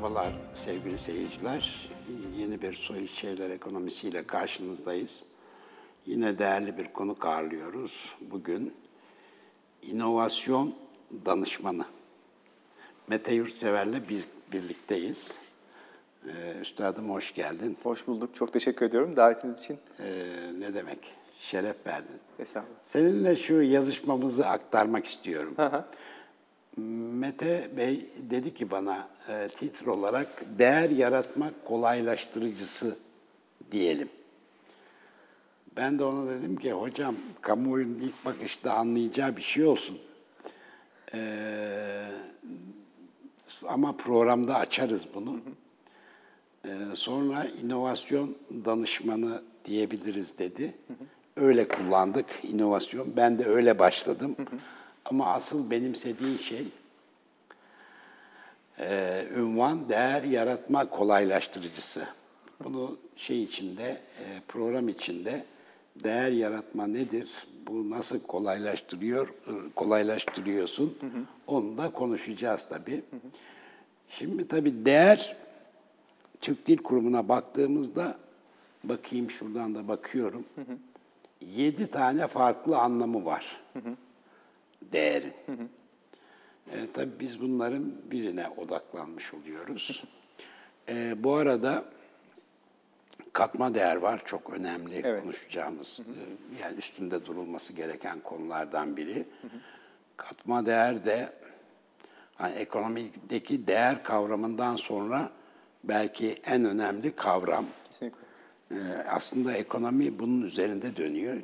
Merhabalar sevgili seyirciler. Yeni bir soy şeyler ekonomisiyle karşınızdayız. Yine değerli bir konu ağırlıyoruz. Bugün inovasyon danışmanı. Mete Yurtsever'le bir, birlikteyiz. Ee, üstadım hoş geldin. Hoş bulduk. Çok teşekkür ediyorum davetiniz için. Ee, ne demek? Şeref verdin. Estağfurullah. Seninle şu yazışmamızı aktarmak istiyorum. Mete Bey dedi ki bana e, titr olarak değer yaratmak kolaylaştırıcısı diyelim. Ben de ona dedim ki hocam kamuoyunun ilk bakışta anlayacağı bir şey olsun. Ee, ama programda açarız bunu. Ee, sonra inovasyon danışmanı diyebiliriz dedi. Öyle kullandık inovasyon. Ben de öyle başladım. Ama asıl benimsediği şey e, ünvan değer yaratma kolaylaştırıcısı. Bunu şey içinde, e, program içinde değer yaratma nedir? Bu nasıl kolaylaştırıyor, kolaylaştırıyorsun? Onu da konuşacağız tabii. Şimdi tabii değer Türk Dil Kurumu'na baktığımızda bakayım şuradan da bakıyorum. Yedi tane farklı anlamı var değerin. E, tabii biz bunların birine odaklanmış oluyoruz. E, bu arada katma değer var. Çok önemli Evet. konuşacağımız, e, yani üstünde durulması gereken konulardan biri. Katma değer de hani ekonomideki değer kavramından sonra belki en önemli kavram. Kesinlikle. Ee, aslında ekonomi bunun üzerinde dönüyor.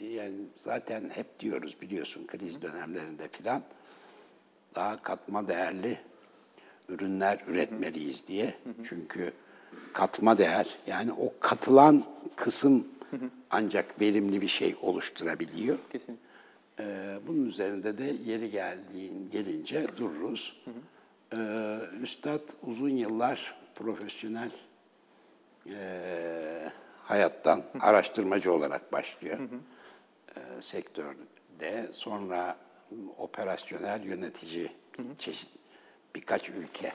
Yani zaten hep diyoruz biliyorsun kriz dönemlerinde filan daha katma değerli ürünler üretmeliyiz diye. Çünkü katma değer yani o katılan kısım ancak verimli bir şey oluşturabiliyor. Kesinlikle. Ee, bunun üzerinde de yeri geldiğin gelince dururuz. Ee, Üstad uzun yıllar profesyonel e, hayattan araştırmacı olarak başlıyor e, sektörde. Sonra operasyonel yönetici çeşit birkaç ülke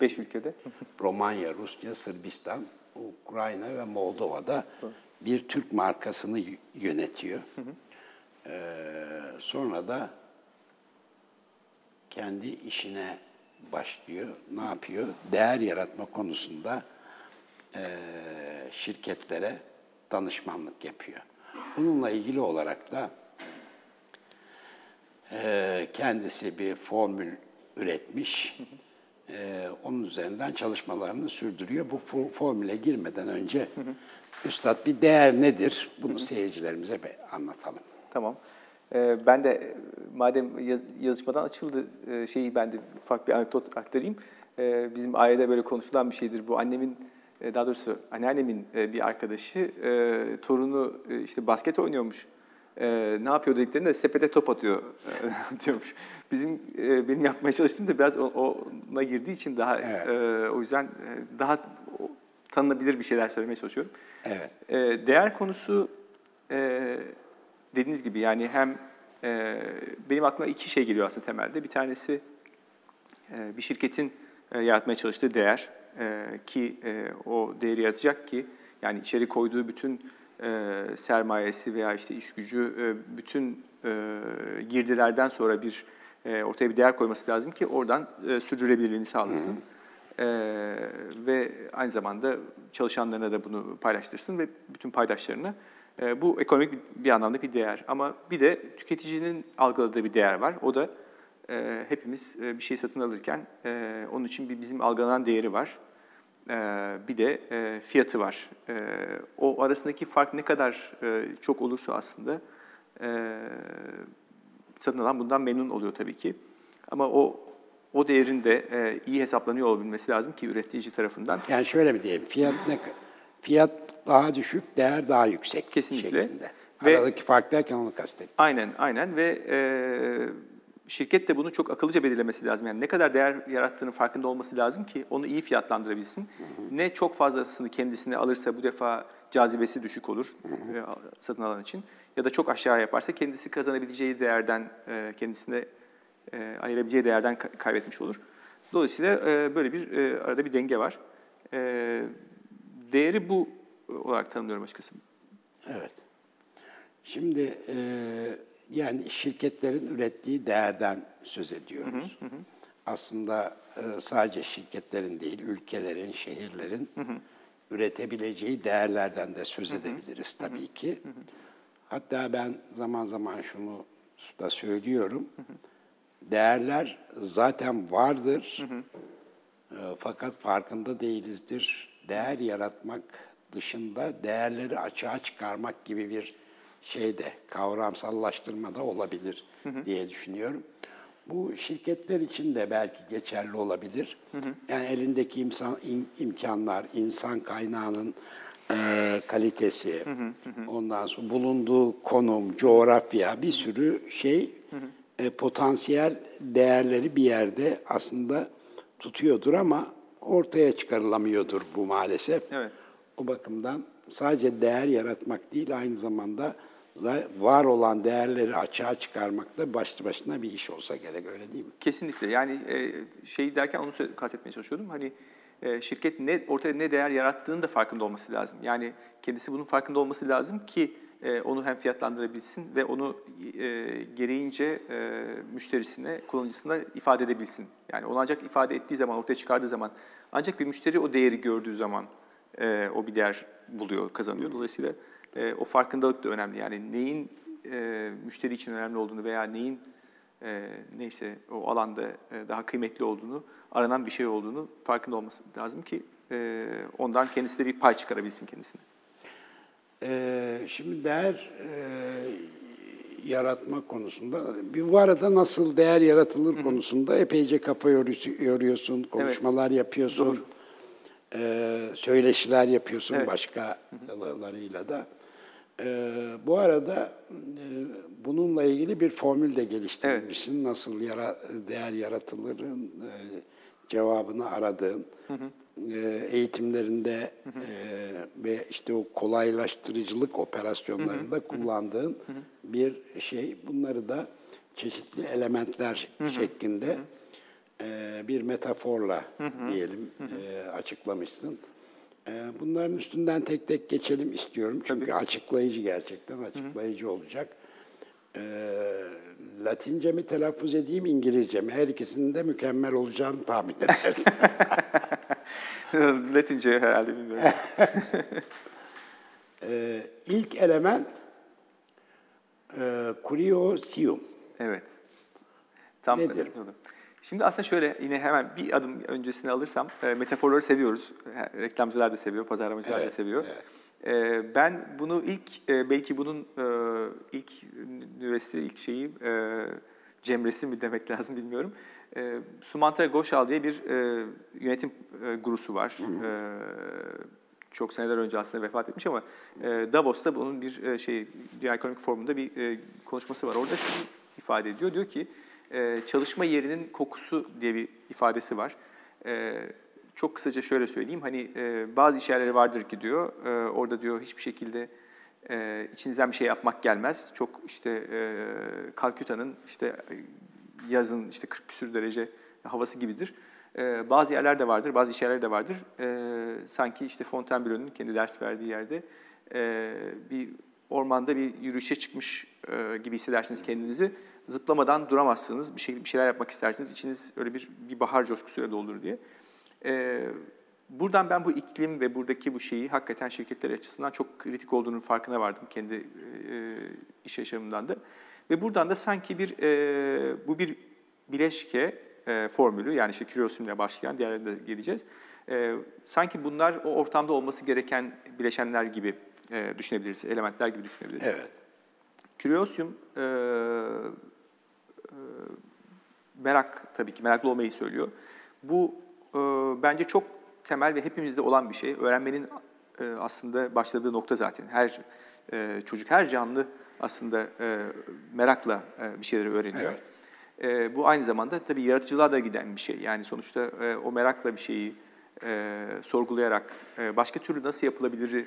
Beş ülkede. Romanya, Rusya, Sırbistan, Ukrayna ve Moldova'da bir Türk markasını yönetiyor. Ee, sonra da kendi işine başlıyor. Ne yapıyor? Değer yaratma konusunda eee, şirketlere danışmanlık yapıyor. Bununla ilgili olarak da eee, kendisi bir formül üretmiş. Eee, onun üzerinden çalışmalarını sürdürüyor. Bu fo- formüle girmeden önce Üstad bir değer nedir? Bunu seyircilerimize anlatalım. Tamam. Ee, ben de e, madem yaz, yazışmadan açıldı e, şeyi ben de ufak bir anekdot aktarayım. Ee, bizim ailede böyle konuşulan bir şeydir. Bu annemin e, daha doğrusu anneannemin e, bir arkadaşı e, torunu e, işte basket oynuyormuş. E, ne yapıyor dediklerinde sepete top atıyor e, diyormuş. Bizim e, benim yapmaya çalıştığım da biraz ona girdiği için daha Evet. e, o yüzden e, daha tanınabilir bir şeyler söylemeye çalışıyorum. Evet. E, değer konusu e, dediğiniz gibi yani hem e, benim aklıma iki şey geliyor aslında temelde. Bir tanesi e, bir şirketin e, yaratmaya çalıştığı değer e, ki e, o değeri yaratacak ki yani içeri koyduğu bütün e, sermayesi veya işte iş gücü e, bütün girdilerden sonra bir ortaya bir değer koyması lazım ki oradan sürdürülebilirliğini sağlasın. E, ve aynı zamanda çalışanlarına da bunu paylaştırsın ve bütün paydaşlarına. E, bu ekonomik bir, bir anlamda bir değer. Ama bir de tüketicinin algıladığı bir değer var. O da e, hepimiz e, bir şey satın alırken e, onun için bir bizim algılanan değeri var. E, bir de e, fiyatı var. E, o arasındaki fark ne kadar e, çok olursa aslında e, satın alan bundan memnun oluyor tabii ki. Ama o o değerin de iyi hesaplanıyor olabilmesi lazım ki üretici tarafından. Yani şöyle mi diyelim? Fiyat ne fiyat daha düşük, değer daha yüksek Kesinlikle. şeklinde. Ve- Aradaki fark derken onu kastettim. Aynen, aynen ve e, şirket de bunu çok akıllıca belirlemesi lazım. Yani ne kadar değer yarattığının farkında olması lazım ki onu iyi fiyatlandırabilsin. Ne çok fazlasını kendisine alırsa bu defa cazibesi düşük olur e, satın alan için. Ya da çok aşağı yaparsa kendisi kazanabileceği değerden, e, kendisine e, ayırabileceği değerden ka- kaybetmiş olur. Dolayısıyla böyle bir arada bir denge var. Değeri bu olarak tanımlıyorum açıkçası. Evet. Şimdi e, yani şirketlerin ürettiği değerden söz ediyoruz. Hı hı hı. Aslında e, sadece şirketlerin değil, ülkelerin, şehirlerin hı hı. üretebileceği değerlerden de söz edebiliriz hı hı. tabii ki. Hı hı. Hatta ben zaman zaman şunu da söylüyorum. Hı hı. Değerler zaten vardır. Hı hı. E, fakat farkında değilizdir. Değer yaratmak dışında değerleri açığa çıkarmak gibi bir şey de kavramsallaştırma da olabilir hı hı. diye düşünüyorum. Bu şirketler için de belki geçerli olabilir. Hı hı. Yani elindeki imsan, im, imkanlar, insan kaynağının e, kalitesi, hı hı hı. ondan sonra bulunduğu konum, coğrafya bir sürü şey hı hı. E, potansiyel değerleri bir yerde aslında tutuyordur ama ortaya çıkarılamıyordur bu maalesef. Evet. O bakımdan sadece değer yaratmak değil aynı zamanda var olan değerleri açığa çıkarmak da başlı başına bir iş olsa gerek öyle değil mi? Kesinlikle. Yani e, şey derken onu kastetmeye çalışıyordum. Hani e, şirket ne ortaya ne değer yarattığının da farkında olması lazım. Yani kendisi bunun farkında olması lazım ki e, onu hem fiyatlandırabilsin ve onu gereğince müşterisine, kullanıcısına ifade edebilsin. Yani onu ancak ifade ettiği zaman, ortaya çıkardığı zaman, ancak bir müşteri o değeri gördüğü zaman o bir değer buluyor, kazanıyor. Dolayısıyla e, o farkındalık da önemli. Yani neyin e, müşteri için önemli olduğunu veya neyin e, neyse o alanda e, daha kıymetli olduğunu, aranan bir şey olduğunu farkında olması lazım ki e, ondan kendisi de bir pay çıkarabilsin kendisine. Ee, şimdi değer e, yaratma konusunda, bir bu arada nasıl değer yaratılır Hı-hı. konusunda epeyce kafa yoruyorsun, konuşmalar evet. yapıyorsun, Doğru. e, söyleşiler yapıyorsun evet. başkalarıyla da. Ee, bu arada e, bununla ilgili bir formül de geliştirmişsin. Evet. Nasıl yara, değer yaratılırın e, cevabını aradığın, hı hı. E, eğitimlerinde hı hı. E, ve işte o kolaylaştırıcılık operasyonlarında hı hı. kullandığın hı hı. bir şey. Bunları da çeşitli elementler hı hı. şeklinde hı hı. E, bir metaforla hı hı. diyelim hı hı. E, açıklamışsın. Ee, bunların üstünden tek tek geçelim istiyorum. Çünkü Tabii. açıklayıcı gerçekten açıklayıcı Hı-hı. olacak. Ee, Latince mi telaffuz edeyim, İngilizce mi? Her ikisinin de mükemmel olacağını tahmin ederim. Latince herhalde bilmiyorum. ee, ilk element e, curiosium. Evet. Tam Nedir? Öyle. Şimdi aslında şöyle yine hemen bir adım öncesine alırsam e, metaforları seviyoruz. Reklamcılar da seviyor, pazarlamacılar evet, da seviyor. Evet. E, ben bunu ilk e, belki bunun e, ilk nüvesi, ilk şeyi e, cemresi mi demek lazım bilmiyorum. E, Sumatra Ghoshal diye bir e, yönetim e, gurusu var. Hı hı. E, çok seneler önce aslında vefat etmiş ama e, Davos'ta bunun bir e, şey Dünya Ekonomik Forumu'nda bir e, konuşması var. Orada şunu ifade ediyor. Diyor ki e, çalışma yerinin kokusu diye bir ifadesi var. E, çok kısaca şöyle söyleyeyim, hani e, bazı iş yerleri vardır ki diyor, e, orada diyor hiçbir şekilde e, içinizden bir şey yapmak gelmez. Çok işte e, Kalküta'nın işte yazın işte 40 küsür derece havası gibidir. E, bazı yerler de vardır, bazı iş yerleri de vardır. E, sanki işte Fontainebleau'nun kendi ders verdiği yerde e, bir ormanda bir yürüyüşe çıkmış e, gibi hissedersiniz kendinizi zıplamadan duramazsınız. Bir, şey, bir şeyler yapmak istersiniz. İçiniz öyle bir, bir bahar coşkusuyla doldurur diye. Ee, buradan ben bu iklim ve buradaki bu şeyi hakikaten şirketler açısından çok kritik olduğunun farkına vardım kendi e, iş yaşamımdan da. Ve buradan da sanki bir e, bu bir bileşke e, formülü yani işte Curiosum'la başlayan diğerlerine de geleceğiz. E, sanki bunlar o ortamda olması gereken bileşenler gibi e, düşünebiliriz, elementler gibi düşünebiliriz. Evet. Curiosum e, merak tabii ki, meraklı olmayı söylüyor. Bu e, bence çok temel ve hepimizde olan bir şey. Öğrenmenin e, aslında başladığı nokta zaten. Her e, çocuk, her canlı aslında e, merakla e, bir şeyleri öğreniyor. Evet. E, bu aynı zamanda tabii yaratıcılığa da giden bir şey. Yani sonuçta e, o merakla bir şeyi e, sorgulayarak e, başka türlü nasıl yapılabilir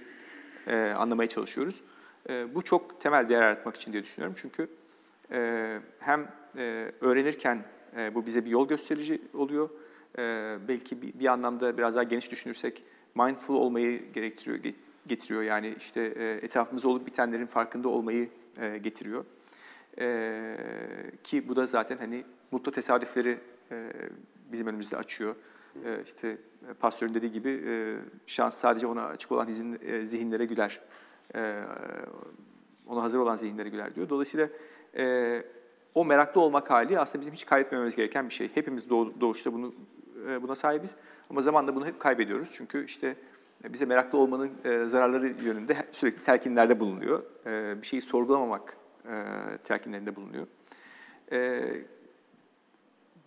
e, anlamaya çalışıyoruz. E, bu çok temel değer yaratmak için diye düşünüyorum. Çünkü e, hem e, öğrenirken e, bu bize bir yol gösterici oluyor. e, belki bir, bir anlamda biraz daha geniş düşünürsek mindful olmayı gerektiriyor, getiriyor. Yani işte e, etrafımızda olup bitenlerin farkında olmayı e, getiriyor. E, ki bu da zaten hani mutlu tesadüfleri e, bizim önümüzde açıyor. E, işte Pasteur'ün dediği gibi e, şans sadece ona açık olan izin, e, zihinlere güler. E, ona hazır olan zihinlere güler diyor. Dolayısıyla e, o meraklı olmak hali aslında bizim hiç kaybetmememiz gereken bir şey. Hepimiz doğuşta bunu e, buna sahibiz ama zamanla bunu hep kaybediyoruz. Çünkü işte bize meraklı olmanın e, zararları yönünde sürekli telkinlerde bulunuyor. E, bir şeyi sorgulamamak telkinlerinde bulunuyor.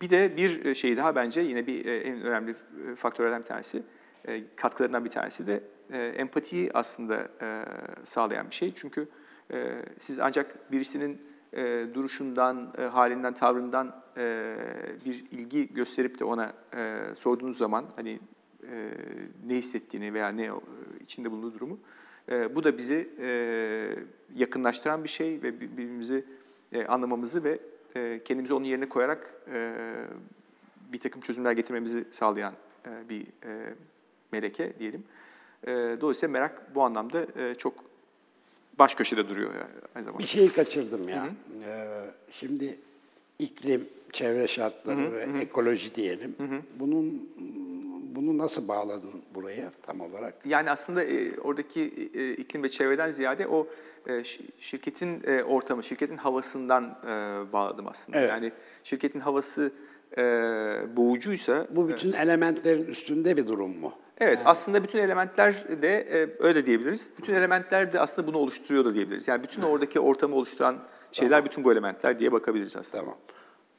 Bir de bir şey daha bence yine bir en önemli faktörlerden bir tanesi, katkılarından bir tanesi de empatiyi aslında sağlayan bir şey. Çünkü siz ancak birisinin e, duruşundan, e, halinden, tavrından e, bir ilgi gösterip de ona e, sorduğunuz zaman hani e, ne hissettiğini veya ne içinde bulunduğu durumu e, bu da bizi e, yakınlaştıran bir şey ve birbirimizi e, anlamamızı ve e, kendimizi onun yerine koyarak e, bir takım çözümler getirmemizi sağlayan e, bir e, meleke diyelim. E, dolayısıyla merak bu anlamda e, çok baş köşede duruyor yani aynı zamanda. Bir şeyi kaçırdım ya. Hı hı. Ee, şimdi iklim, çevre şartları hı hı. ve hı. ekoloji diyelim. Hı hı. Bunun bunu nasıl bağladın buraya tam olarak? Yani aslında e, oradaki e, iklim ve çevreden ziyade o e, şirketin e, ortamı, şirketin havasından e, bağladım aslında. Evet. Yani şirketin havası e, boğucuysa... Bu bütün e, elementlerin üstünde bir durum mu? Evet, aslında bütün elementler de e, öyle diyebiliriz. Bütün elementler de aslında bunu oluşturuyor da diyebiliriz. Yani bütün oradaki ortamı oluşturan şeyler tamam. bütün bu elementler diye bakabiliriz aslında. Tamam.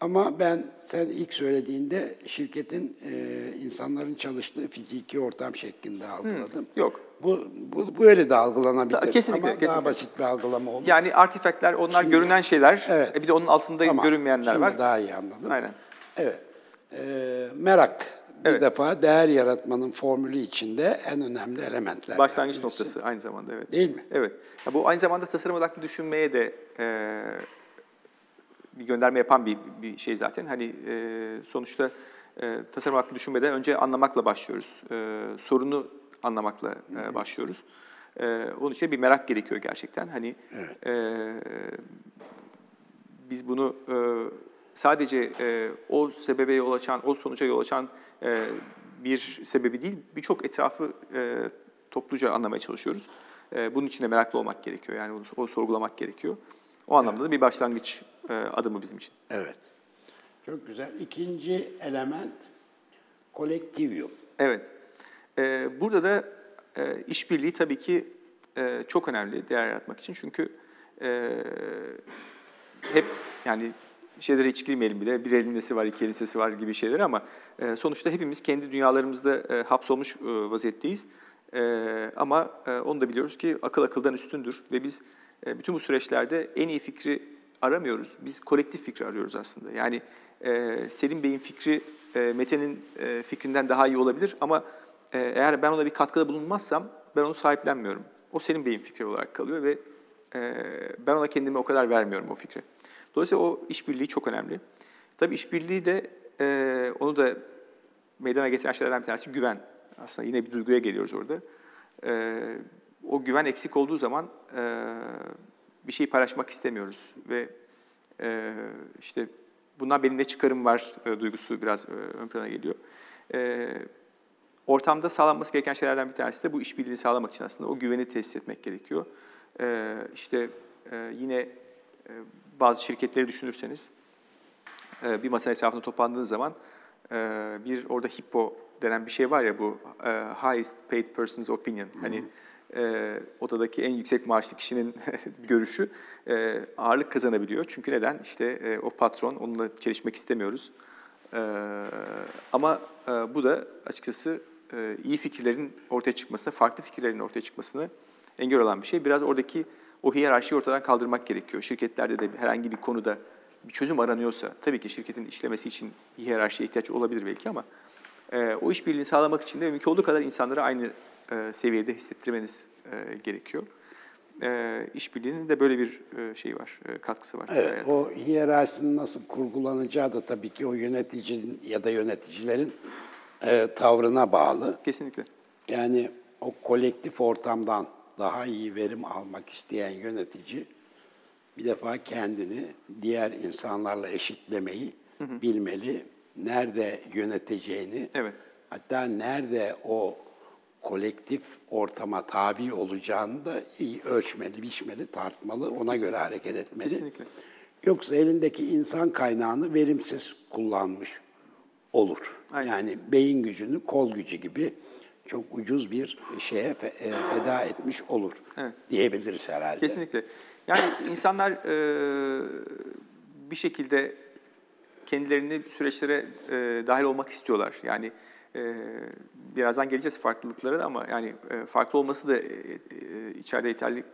Ama ben sen ilk söylediğinde şirketin e, insanların çalıştığı fiziki ortam şeklinde algıladım. Hı, yok. Bu, bu böyle de algılanabilir. Da, kesinlikle, Ama kesinlikle. daha basit bir algılama olur. Yani artifakler onlar Şimdi, görünen şeyler. Evet. E, bir de onun altında tamam, görünmeyenler Şimdi var. daha iyi anladım. Aynen. Evet. E, merak bir evet. defa değer yaratmanın formülü içinde en önemli elementler. Başlangıç noktası aynı zamanda evet. Değil mi? Evet. Ya bu aynı zamanda tasarım odaklı düşünmeye de e, bir gönderme yapan bir, bir şey zaten. Hani e, sonuçta e, tasarım odaklı düşünmeden önce anlamakla başlıyoruz. E, sorunu anlamakla e, başlıyoruz. E, onun için bir merak gerekiyor gerçekten. Hani evet. e, biz bunu e, sadece e, o sebebe yol açan, o sonuca yol açan bir sebebi değil, birçok etrafı e, topluca anlamaya çalışıyoruz. E, bunun için de meraklı olmak gerekiyor, yani onu, o sorgulamak gerekiyor. O anlamda da bir başlangıç e, adımı bizim için. Evet. Çok güzel. İkinci element kolektivyum. Evet. E, burada da e, işbirliği tabii ki e, çok önemli değer yaratmak için. Çünkü e, hep yani şeylere hiç girmeyelim bile. Bir elin nesi var, iki elin sesi var gibi şeyler ama e, sonuçta hepimiz kendi dünyalarımızda e, hapsolmuş e, vaziyetteyiz. E, ama e, onu da biliyoruz ki akıl akıldan üstündür ve biz e, bütün bu süreçlerde en iyi fikri aramıyoruz. Biz kolektif fikri arıyoruz aslında. Yani e, Selim Bey'in fikri e, Mete'nin e, fikrinden daha iyi olabilir ama e, eğer ben ona bir katkıda bulunmazsam ben onu sahiplenmiyorum. O Selim Bey'in fikri olarak kalıyor ve e, ben ona kendimi o kadar vermiyorum o fikri. Dolayısıyla o işbirliği çok önemli. Tabii işbirliği de e, onu da meydana getiren şeylerden bir tanesi güven. Aslında yine bir duyguya geliyoruz orada. E, o güven eksik olduğu zaman e, bir şey paylaşmak istemiyoruz ve e, işte bundan benim ne çıkarım var e, duygusu biraz e, ön plana geliyor. E, ortamda sağlanması gereken şeylerden bir tanesi de bu işbirliğini sağlamak için aslında o güveni tesis etmek gerekiyor. E, işte e, yine bazı şirketleri düşünürseniz e, bir masa etrafında toplandığınız zaman e, bir orada hippo denen bir şey var ya bu e, highest paid person's opinion. Hani odadaki en yüksek maaşlı kişinin görüşü ağırlık kazanabiliyor. Çünkü neden? İşte o patron onunla çelişmek istemiyoruz. ama bu da açıkçası iyi fikirlerin ortaya çıkmasına, farklı fikirlerin ortaya çıkmasını engel olan bir şey. Biraz oradaki o hiyerarşiyi ortadan kaldırmak gerekiyor. Şirketlerde de herhangi bir konuda bir çözüm aranıyorsa, tabii ki şirketin işlemesi için bir hiyerarşiye ihtiyaç olabilir belki ama e, o işbirliğini sağlamak için de mümkün olduğu kadar insanları aynı e, seviyede hissettirmeniz e, gerekiyor. e, işbirliğinin de böyle bir e, şey var, e, katkısı var. Evet, Evet. o hiyerarşinin nasıl kurgulanacağı da tabii ki o yöneticinin ya da yöneticilerin e, tavrına bağlı. Kesinlikle. Yani o kolektif ortamdan daha iyi verim almak isteyen yönetici bir defa kendini diğer insanlarla eşitlemeyi bilmeli. Nerede yöneteceğini, Evet. hatta nerede o kolektif ortama tabi olacağını da iyi ölçmeli, biçmeli, tartmalı, ona göre hareket etmeli. Kesinlikle. Yoksa elindeki insan kaynağını verimsiz kullanmış olur. Aynen. Yani beyin gücünü kol gücü gibi çok ucuz bir şeye e, feda etmiş olur Evet. diyebiliriz herhalde. Kesinlikle. Yani insanlar e, bir şekilde kendilerini süreçlere e, dahil olmak istiyorlar. Yani e, birazdan geleceğiz farklılıklara da ama yani e, farklı olması da e, e, içeride yeterli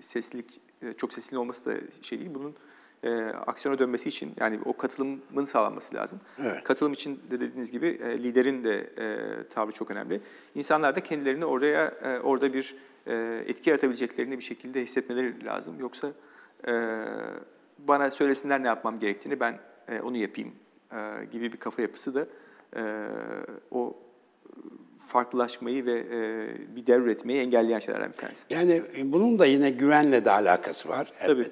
seslilik, e, çok sesli olması da şey değil. Bunun e, aksiyona dönmesi için yani o katılımın sağlanması lazım. Evet. Katılım için de dediğiniz gibi e, liderin de e, tavrı çok önemli. İnsanlar da kendilerini oraya e, orada bir e, etki yaratabileceklerini bir şekilde hissetmeleri lazım. Yoksa e, bana söylesinler ne yapmam gerektiğini ben e, onu yapayım e, gibi bir kafa yapısı da e, o farklılaşmayı ve e, bir devir üretmeyi engelleyen şeylerden bir tanesi. Yani e, bunun da yine güvenle de alakası var Tabii.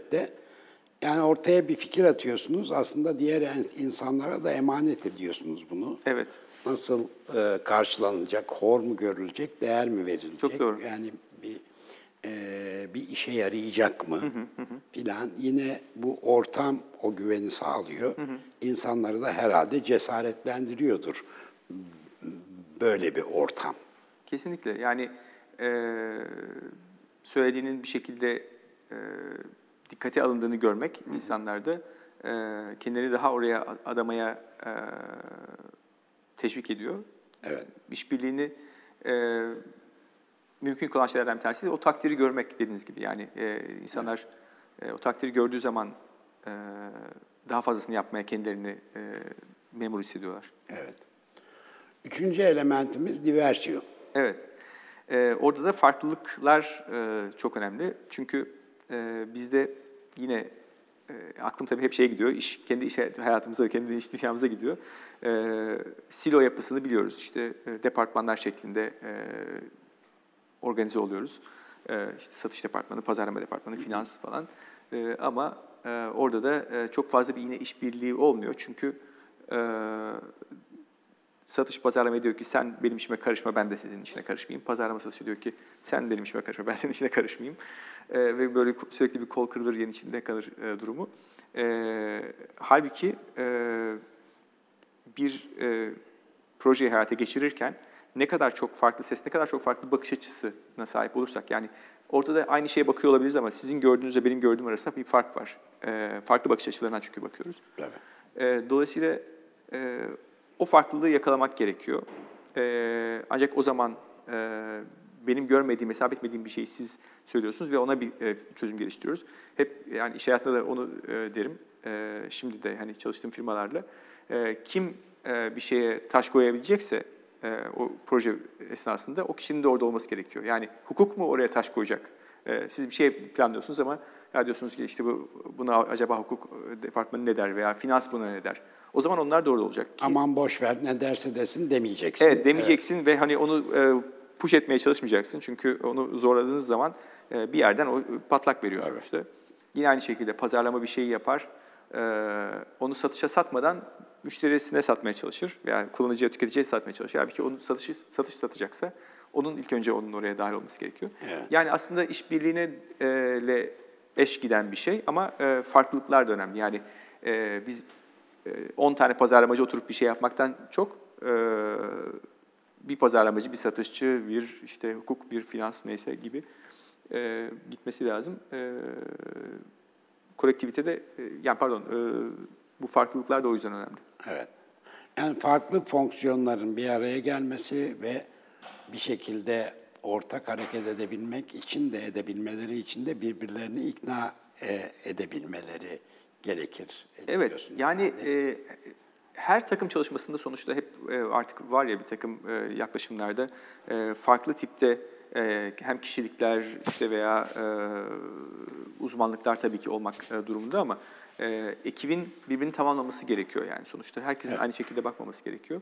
Yani ortaya bir fikir atıyorsunuz. Aslında diğer insanlara da emanet ediyorsunuz bunu. Evet. Nasıl e, karşılanacak, hor mu görülecek, değer mi verilecek? Çok doğru. Yani bir e, bir işe yarayacak mı filan. Yine bu ortam o güveni sağlıyor. İnsanları da herhalde cesaretlendiriyordur. Böyle bir ortam. Kesinlikle. Yani e, söylediğinin bir şekilde e, dikkate alındığını görmek insanlarda e, kendileri daha oraya adamaya e, teşvik ediyor. Evet. İşbirliğini e, mümkün kılan şeylerden bir tanesi de o takdiri görmek dediğiniz gibi. Yani e, insanlar e, o takdiri gördüğü zaman e, daha fazlasını yapmaya kendilerini e, memur hissediyorlar. Evet. Üçüncü elementimiz diversiyon. Evet. Ee, orada da farklılıklar e, çok önemli. Çünkü e, bizde yine e, aklım tabii hep şeye gidiyor. İş, kendi iş hayatımıza, kendi iş dünyamıza gidiyor. E, silo yapısını biliyoruz. İşte e, departmanlar şeklinde e, organize oluyoruz. E, işte satış departmanı, pazarlama departmanı, finans falan. E, ama e, orada da e, çok fazla bir yine işbirliği olmuyor. Çünkü e, Satış pazarlama diyor ki sen benim işime karışma ben de senin işine karışmayayım. Pazarlama satışı diyor ki sen benim işime karışma ben senin işine karışmayayım. Ee, ve böyle sürekli bir kol kırılır yen içinde kalır e, durumu. Ee, halbuki e, bir e, projeyi hayata geçirirken ne kadar çok farklı ses, ne kadar çok farklı bakış açısına sahip olursak yani ortada aynı şeye bakıyor olabiliriz ama sizin gördüğünüzle benim gördüğüm arasında bir fark var. Ee, farklı bakış açılarından çünkü bakıyoruz. Tabii. E, dolayısıyla e, o farklılığı yakalamak gerekiyor. E, ancak o zaman e, benim görmediğim, hesap etmediğim bir şeyi siz söylüyorsunuz ve ona bir e, çözüm geliştiriyoruz. Hep yani iş hayatında da onu e, derim. E, şimdi de hani çalıştığım firmalarla e, kim e, bir şeye taş koyabilecekse e, o proje esnasında o kişinin de orada olması gerekiyor. Yani hukuk mu oraya taş koyacak? E, siz bir şey planlıyorsunuz ama ya diyorsunuz ki işte bu buna acaba hukuk departmanı ne der veya finans buna ne der? O zaman onlar orada olacak. Ki, Aman boş ver ne derse desin demeyeceksin. evet demeyeceksin ve hani onu e, push etmeye çalışmayacaksın. Çünkü onu zorladığınız zaman e, bir yerden o patlak veriyor sonuçta. Yine aynı şekilde pazarlama bir şeyi yapar. e, onu satışa satmadan müşterisine satmaya çalışır veya kullanıcıya, tüketiciye satmaya çalışır. Halbuki onu satışı, satış satacaksa onun ilk önce onun oraya dahil olması gerekiyor. Evet. Yani aslında işbirliğine e, le eş giden bir şey ama e, farklılıklar da önemli. Yani e, biz e, 10 tane pazarlamacı oturup bir şey yapmaktan çok e, bir pazarlamacı, bir satışçı, bir işte hukuk, bir finans neyse gibi e, gitmesi lazım. E, kolektivite de, e, yani pardon, e, bu farklılıklar da o yüzden önemli. Evet. Yani farklı fonksiyonların bir araya gelmesi ve bir şekilde ortak hareket edebilmek için de edebilmeleri için de birbirlerini ikna e, edebilmeleri gerekir. Evet, diyorsun. yani e, her takım çalışmasında sonuçta hep e, artık var ya bir takım e, yaklaşımlarda e, farklı tipte e, hem kişilikler işte veya e, uzmanlıklar tabii ki olmak e, durumunda ama e, ekibin birbirini tamamlaması gerekiyor yani sonuçta. Herkesin Evet. aynı şekilde bakmaması gerekiyor.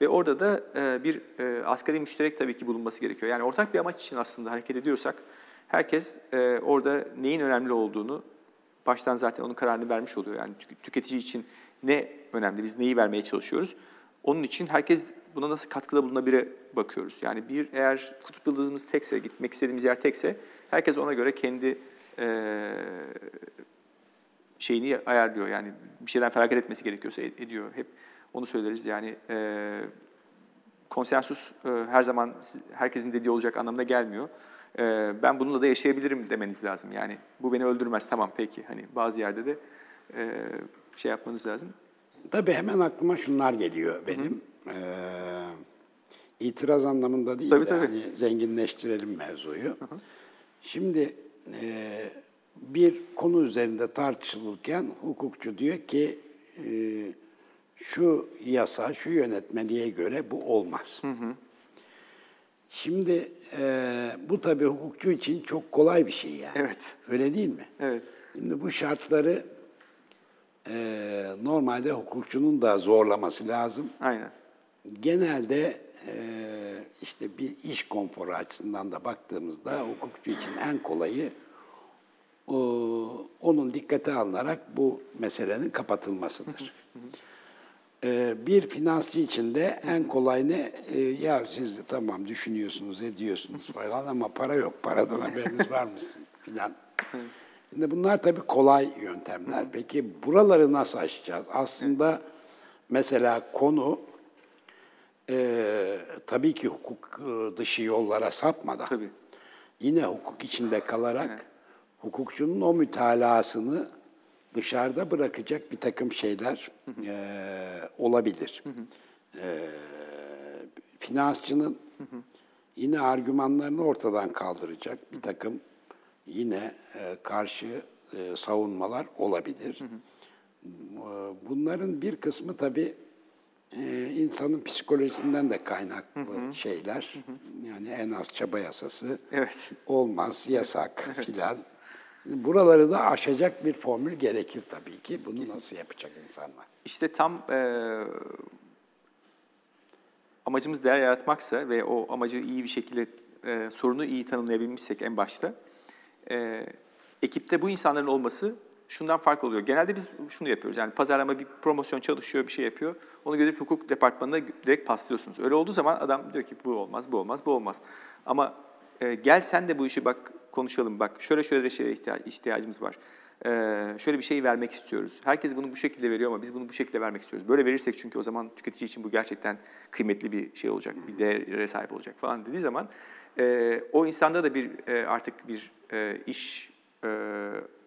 Ve orada da e, bir e, asgari müşterek tabii ki bulunması gerekiyor. Yani ortak bir amaç için aslında hareket ediyorsak herkes e, orada neyin önemli olduğunu baştan zaten onun kararını vermiş oluyor. Yani tük- tüketici için ne önemli, biz neyi vermeye çalışıyoruz. Onun için herkes buna nasıl katkıda bulunabilire bakıyoruz. Yani bir eğer kutup yıldızımız tekse, gitmek istediğimiz yer tekse herkes ona göre kendi şeyini ayarlıyor. Yani bir şeyden feragat etmesi gerekiyorsa ed- ediyor. Hep onu söyleriz. Yani e, konsensus e, her zaman herkesin dediği olacak anlamına gelmiyor. E, ben bununla da yaşayabilirim demeniz lazım. Yani bu beni öldürmez tamam peki. Hani bazı yerde de e, şey yapmanız lazım. Tabii hemen aklıma şunlar geliyor benim. Ee, itiraz anlamında değil Tabii, de tabii. hani zenginleştirelim mevzuyu. Şimdi e, bir konu üzerinde tartışılırken hukukçu diyor ki e, şu yasa, şu yönetmeliğe göre bu olmaz. Şimdi e, bu tabii hukukçu için çok kolay bir şey yani. Evet. Öyle değil mi? Evet. Şimdi bu şartları e, normalde hukukçunun da zorlaması lazım. Aynen. Genelde e, işte bir iş konforu açısından da baktığımızda hukukçu için en kolayı o, onun dikkate alınarak bu meselenin kapatılmasıdır. E, bir finansçı için de en kolay ne? E, ya siz de tamam düşünüyorsunuz, ediyorsunuz falan ama para yok. Paradan haberiniz var mı filan. Şimdi bunlar tabii kolay yöntemler. Peki buraları nasıl aşacağız? Aslında mesela konu e, tabii ki hukuk e, dışı yollara sapmadan Tabii. yine hukuk içinde kalarak hukukçunun o mütalasını dışarıda bırakacak bir takım şeyler e, olabilir. E, finansçının yine argümanlarını ortadan kaldıracak bir takım yine e, karşı e, savunmalar olabilir. E, Bunların bir kısmı tabii e, insanın psikolojisinden de kaynaklı şeyler. Yani en az çaba yasası Evet. olmaz, yasak filan. Buraları da aşacak bir formül gerekir tabii ki. Bunu nasıl yapacak insanlar? İşte tam e, amacımız değer yaratmaksa ve o amacı iyi bir şekilde e, sorunu iyi tanımlayabilmişsek en başta e, ekipte bu insanların olması şundan fark oluyor. Genelde biz şunu yapıyoruz. Yani pazarlama bir promosyon çalışıyor, bir şey yapıyor. Onu görüp hukuk departmanına direkt paslıyorsunuz. Öyle olduğu zaman adam diyor ki bu olmaz, bu olmaz, bu olmaz. Ama e, gel sen de bu işi bak konuşalım. Bak şöyle şöyle de şeye ihtiya- ihtiyacımız var. E, şöyle bir şey vermek istiyoruz. Herkes bunu bu şekilde veriyor ama biz bunu bu şekilde vermek istiyoruz. Böyle verirsek çünkü o zaman tüketici için bu gerçekten kıymetli bir şey olacak, bir değere sahip olacak falan dediği zaman e, o insanda da bir e, artık bir e, iş e,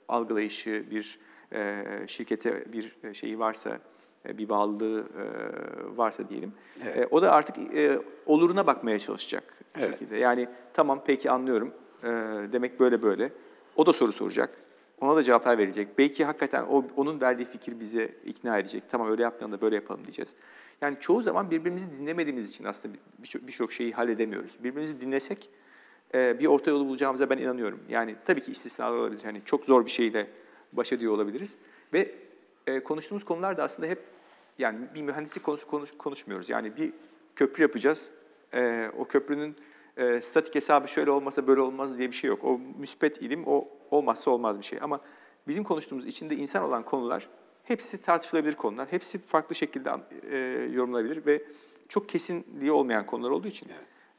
algılayışı, bir e, şirkete bir e, şeyi varsa, e, bir bağlılığı e, varsa diyelim, Evet. e, o da artık oluruna bakmaya çalışacak bir Evet. şekilde. Yani tamam peki anlıyorum, e, demek böyle böyle. O da soru soracak, ona da cevaplar verecek. Belki hakikaten o, onun verdiği fikir bize ikna edecek. Tamam öyle yapmayalım da böyle yapalım diyeceğiz. Yani çoğu zaman birbirimizi dinlemediğimiz için aslında bir- birçok birçok şeyi halledemiyoruz. Birbirimizi dinlesek e, bir orta yolu bulacağımıza ben inanıyorum. Yani tabii ki istisnalar olabilir. Yani çok zor bir şeyle baş ediyor olabiliriz. Ve e, konuştuğumuz konular da aslında hep yani bir mühendislik konusu konuş, konuşmuyoruz. Yani bir köprü yapacağız. E, o köprünün e, statik hesabı şöyle olmasa böyle olmaz diye bir şey yok. O müspet ilim o olmazsa olmaz bir şey. Ama bizim konuştuğumuz içinde insan olan konular hepsi tartışılabilir konular. Hepsi farklı şekilde e, yorumlanabilir ve çok kesinliği olmayan konular olduğu için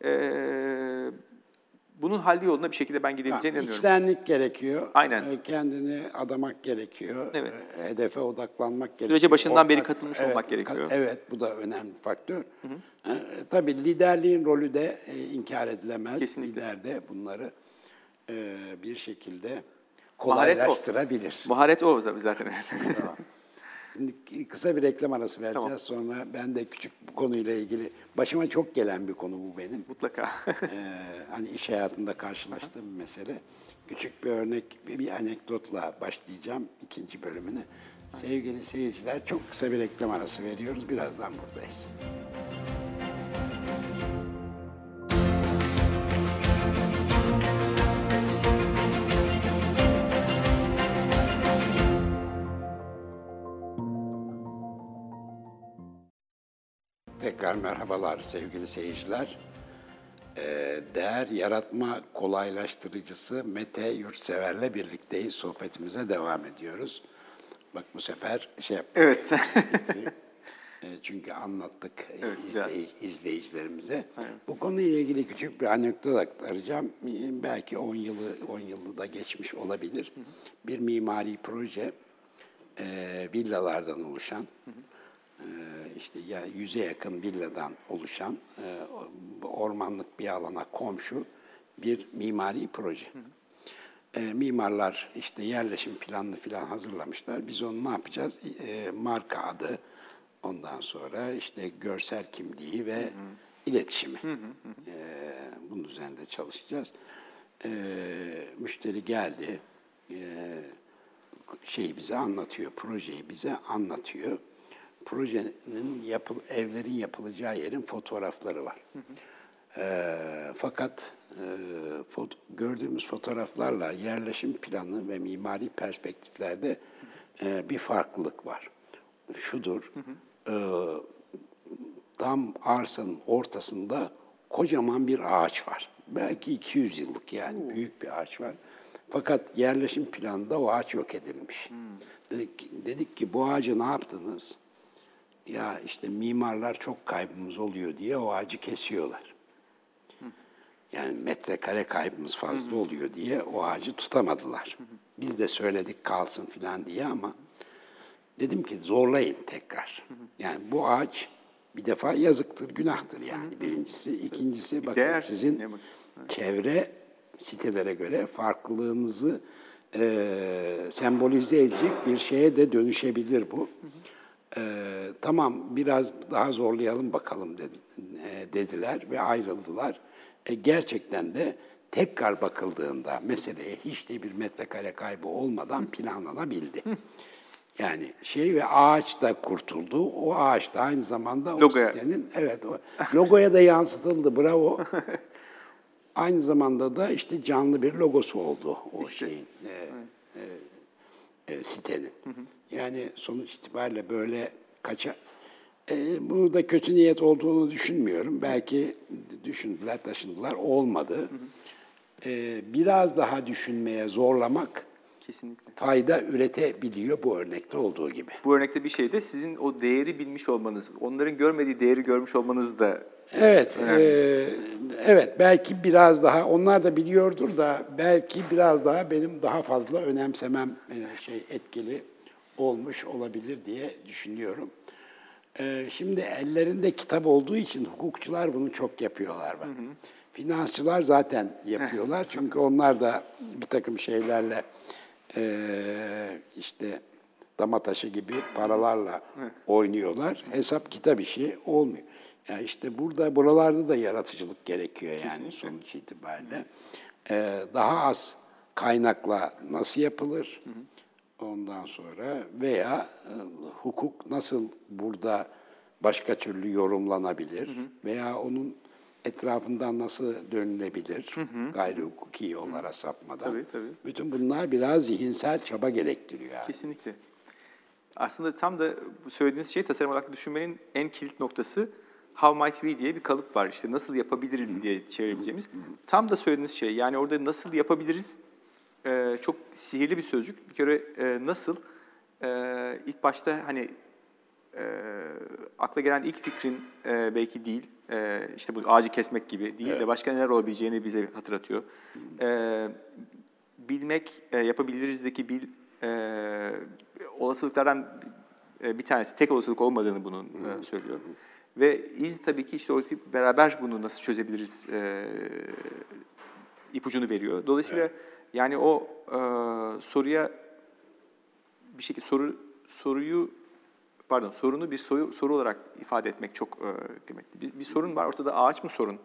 e, bunun halli yoluna bir şekilde ben gidebileceğine inanıyorum. İçtenlik gerekiyor. Aynen. E, Kendini adamak gerekiyor. Evet. E, Hedefe odaklanmak gerekiyor. Sürece başından beri Ortak- katılmış evet, olmak gerekiyor. Evet, bu da önemli bir faktör. E, tabii liderliğin rolü de e, inkar edilemez. Kesinlikle. Lider de bunları e, bir şekilde Maharet o. kolaylaştırabilir. Maharet o zaten. Tamam. Şimdi kısa bir reklam arası vereceğiz. Sonra ben de küçük bu konuyla ilgili, başıma çok gelen bir konu bu benim. Mutlaka. Ee, hani iş hayatında karşılaştığım bir mesele. Küçük bir örnek, bir, bir anekdotla başlayacağım ikinci bölümünü. Sevgili seyirciler, çok kısa bir reklam arası veriyoruz. Birazdan buradayız. Tekrar merhabalar sevgili seyirciler. Ee, değer yaratma kolaylaştırıcısı Mete Yurtsever'le birlikteyiz. Sohbetimize devam ediyoruz. Bak bu sefer şey yaptık. Evet. E, Çünkü anlattık e, Evet, izley- izleyicilerimize. Bu konuyla ilgili küçük bir anekdot aktaracağım. E, Belki 10 yılı 10 yılı da geçmiş olabilir. Bir mimari proje e, villalardan oluşan e, işte ya yüze yakın villadan oluşan e, ormanlık bir alana komşu bir mimari proje. E, mimarlar işte yerleşim planını falan hazırlamışlar. Biz onu ne yapacağız? E, marka adı, ondan sonra işte görsel kimliği ve iletişimi. E, bunun üzerinde çalışacağız. Müşteri geldi, şeyi bize anlatıyor, projeyi bize anlatıyor. Projenin yapıl, evlerin yapılacağı yerin fotoğrafları var. Ee, fakat e, foto, gördüğümüz fotoğraflarla yerleşim planı ve mimari perspektiflerde e, bir farklılık var. Şudur, e, tam arsanın ortasında kocaman bir ağaç var. Belki 200 yıllık yani büyük bir ağaç var. Fakat yerleşim planında o ağaç yok edilmiş. Dedik, ki- dedik ki bu ağacı ne yaptınız? Ya işte mimarlar çok kaybımız oluyor diye o ağacı kesiyorlar. Yani metrekare kaybımız fazla oluyor diye o ağacı tutamadılar. Biz de söyledik kalsın filan diye ama dedim ki zorlayın tekrar. Yani bu ağaç bir defa yazıktır, günahtır yani birincisi. ikincisi bakın değer. sizin çevre sitelere göre farklılığınızı e, sembolize edecek bir şeye de dönüşebilir bu. E, tamam biraz daha zorlayalım bakalım dedi, e, dediler ve ayrıldılar. E, gerçekten de tekrar bakıldığında meseleye hiç de bir metrekare kaybı olmadan planlanabildi. Yani şey ve ağaç da kurtuldu. O ağaç da aynı zamanda o Logoya. sitenin evet o logoya da yansıtıldı. Bravo. Aynı zamanda da işte canlı bir logosu oldu o şeyin e, e, e, sitenin. Yani sonuç itibariyle böyle kaça e, bu da kötü niyet olduğunu düşünmüyorum. Belki düşündüler, taşındılar, olmadı. E, biraz daha düşünmeye zorlamak Kesinlikle. fayda üretebiliyor bu örnekte olduğu gibi. Bu örnekte bir şey de sizin o değeri bilmiş olmanız, onların görmediği değeri görmüş olmanız da Evet, e, evet belki biraz daha onlar da biliyordur da belki biraz daha benim daha fazla önemsemem e, şey etkili olmuş olabilir diye düşünüyorum. E, şimdi ellerinde kitap olduğu için hukukçular bunu çok yapıyorlar bak. Finansçılar zaten yapıyorlar çünkü onlar da bir takım şeylerle e, işte dama taşı gibi paralarla oynuyorlar. Hesap kitap işi olmuyor. Yani işte burada buralarda da yaratıcılık gerekiyor yani sonuç itibariyle. Ee, daha az kaynakla nasıl yapılır? Ondan sonra veya e, hukuk nasıl burada başka türlü yorumlanabilir? Veya onun etrafından nasıl dönülebilir? Gayri hukuki yollara sapmadan. Tabii, tabii. Bütün bunlar biraz zihinsel çaba gerektiriyor yani. Kesinlikle. Aslında tam da söylediğiniz şey tasarım olarak düşünmenin en kilit noktası how might we diye bir kalıp var. İşte nasıl yapabiliriz diye çevirebileceğimiz. Tam da söylediğiniz şey yani orada nasıl yapabiliriz e, çok sihirli bir sözcük. Bir kere e, nasıl e, ilk başta hani e, akla gelen ilk fikrin e, belki değil, e, işte bu ağacı kesmek gibi değil de başka neler olabileceğini bize hatırlatıyor. E, bilmek, e, yapabilirizdeki bil, e, olasılıklardan e, bir tanesi, tek olasılık olmadığını bunun e, söylüyor. Ve iz tabii ki işte oradaki beraber bunu nasıl çözebiliriz e, ipucunu veriyor. Dolayısıyla yani o e, soruya bir şekilde soru soruyu pardon sorunu bir soru, soru olarak ifade etmek çok e, kıymetli. Bir, bir sorun var ortada ağaç mı sorun?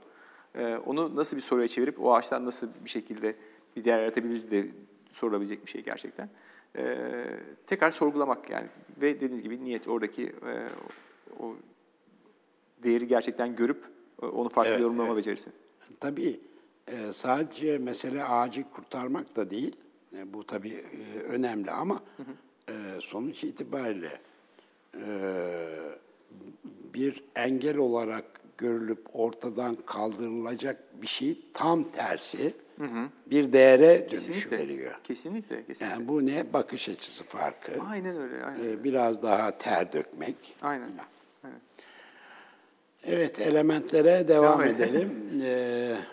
E, onu nasıl bir soruya çevirip o ağaçtan nasıl bir şekilde bir değer yaratabiliriz de sorulabilecek bir şey gerçekten. E, tekrar sorgulamak yani ve dediğiniz gibi niyet oradaki e, o değeri gerçekten görüp e, onu farklı Evet, yorumlama evet. becerisi. Tabii e, sadece mesele ağacı kurtarmak da değil. E, bu tabii e, önemli ama e, sonuç itibariyle e, bir engel olarak görülüp ortadan kaldırılacak bir şey tam tersi bir değere Kesinlikle. veriyor. Kesinlikle. kesinlikle. Yani bu ne? Bakış açısı farkı. Aynen öyle. Aynen. Ee, Biraz daha ter dökmek. Aynen. Aynen. Evet, elementlere devam, Devam edelim. edelim.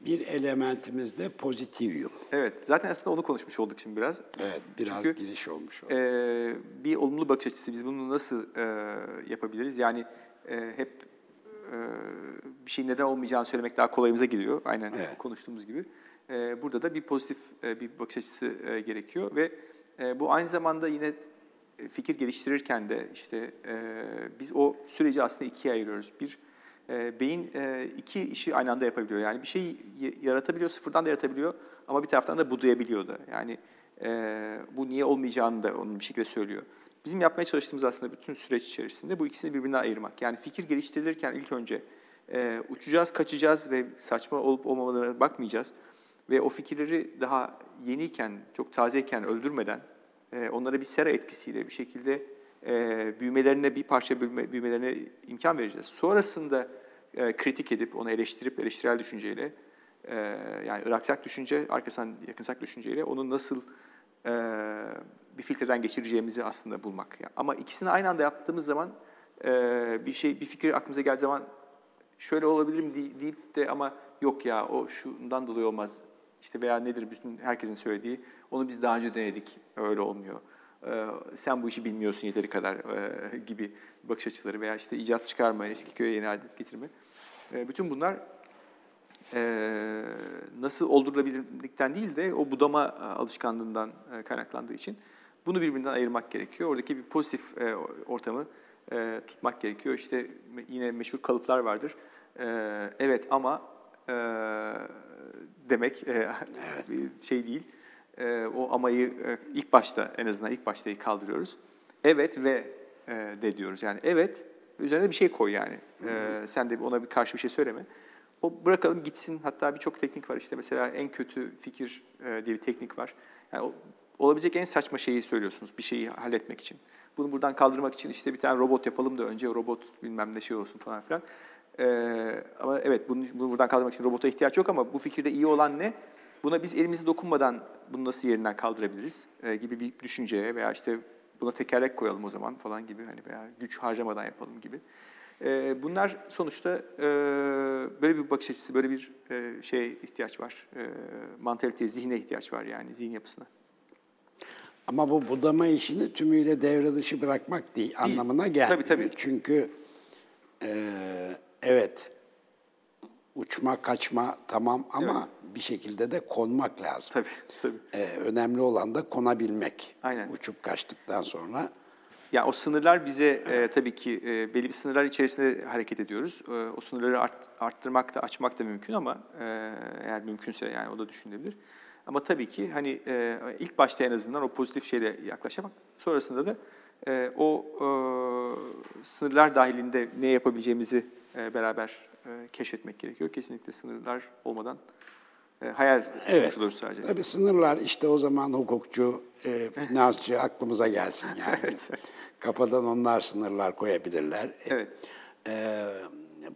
Bir elementimiz de pozitivyum. Evet. Zaten aslında onu konuşmuş olduk şimdi biraz. Evet, biraz Çünkü- giriş olmuş. o. Ee, bir olumlu bakış açısı biz bunu nasıl e, yapabiliriz? Yani e, hep e, bir şeyin neden olmayacağını söylemek daha kolayımıza geliyor. Aynen Evet. konuştuğumuz gibi. E, burada da bir pozitif e, bir bakış açısı e, gerekiyor ve e, bu aynı zamanda yine e, fikir geliştirirken de işte e, biz o süreci aslında ikiye ayırıyoruz. Bir e, beyin iki işi aynı anda yapabiliyor. Yani bir şeyi y- yaratabiliyor, sıfırdan da yaratabiliyor ama bir taraftan da budayabiliyor da. Yani e, bu niye olmayacağını da onun bir şekilde söylüyor. Bizim yapmaya çalıştığımız aslında bütün süreç içerisinde bu ikisini birbirinden ayırmak. Yani fikir geliştirilirken ilk önce e, uçacağız, kaçacağız ve saçma olup olmamalarına bakmayacağız. Ve o fikirleri daha yeniyken, çok tazeyken öldürmeden e, onlara bir sera etkisiyle bir şekilde büyümelerine bir parça büyüme, büyümelerine imkan vereceğiz. Sonrasında e, kritik edip onu eleştirip eleştirel düşünceyle e, yani Iraksak düşünce arkasından yakınsak düşünceyle onu nasıl e, bir filtreden geçireceğimizi aslında bulmak. Ama ikisini aynı anda yaptığımız zaman e, bir şey bir fikir aklımıza geldiği zaman şöyle olabilir mi dey- deyip de ama yok ya o şundan dolayı olmaz. İşte veya nedir bütün herkesin söylediği onu biz daha önce denedik öyle olmuyor. Ee, sen bu işi bilmiyorsun yeteri kadar e, gibi bakış açıları veya işte icat çıkarma, eski köye yeni adet getirme. E, bütün bunlar e, nasıl oldurulabilirlikten değil de o budama e, alışkanlığından kaynaklandığı için bunu birbirinden ayırmak gerekiyor. Oradaki bir pozitif ortamı tutmak gerekiyor. İşte yine meşhur kalıplar vardır. Evet ama demek şey değil. E, o amayı e, ilk başta en azından ilk başta kaldırıyoruz. Evet ve e, de diyoruz. Yani evet üzerine bir şey koy yani. E, sen de ona bir karşı bir şey söyleme. O bırakalım gitsin. Hatta birçok teknik var. İşte mesela en kötü fikir e, diye bir teknik var. Yani o- olabilecek en saçma şeyi söylüyorsunuz bir şeyi halletmek için. Bunu buradan kaldırmak için işte bir tane robot yapalım da önce robot bilmem ne şey olsun falan filan. Ee, ama evet bunu, bunu buradan kaldırmak için robota ihtiyaç yok ama bu fikirde iyi olan ne? Buna biz elimizi dokunmadan bunu nasıl yerinden kaldırabiliriz e, gibi bir düşünceye veya işte buna tekerlek koyalım o zaman falan gibi hani veya güç harcamadan yapalım gibi. E, bunlar sonuçta e, böyle bir bakış açısı, böyle bir e, şeye ihtiyaç var. E, mantaliteye, zihne ihtiyaç var yani zihin yapısına. Ama bu budama işini tümüyle devre dışı bırakmak değil, anlamına gelmiyor. Tabii, tabii. Çünkü e, evet uçma kaçma tamam ama bir şekilde de konmak lazım. Tabii, tabii. E, önemli olan da konabilmek. Aynen. Uçup kaçtıktan sonra Yani o sınırlar bize e, tabii ki e, belli bir sınırlar içerisinde hareket ediyoruz. E, o sınırları art, arttırmak da açmak da mümkün ama e, eğer mümkünse yani o da düşünülebilir. Ama tabii ki hani e, ilk başta en azından o pozitif şeyle yaklaşamak, sonrasında da e, o e, sınırlar dahilinde ne yapabileceğimizi e, beraber e, keşfetmek gerekiyor. Kesinlikle sınırlar olmadan hayal Evet. konuşulur sadece. Tabii sınırlar işte o zaman hukukçu, e, finansçı aklımıza gelsin yani. Evet. Kafadan onlar sınırlar koyabilirler. Evet. E,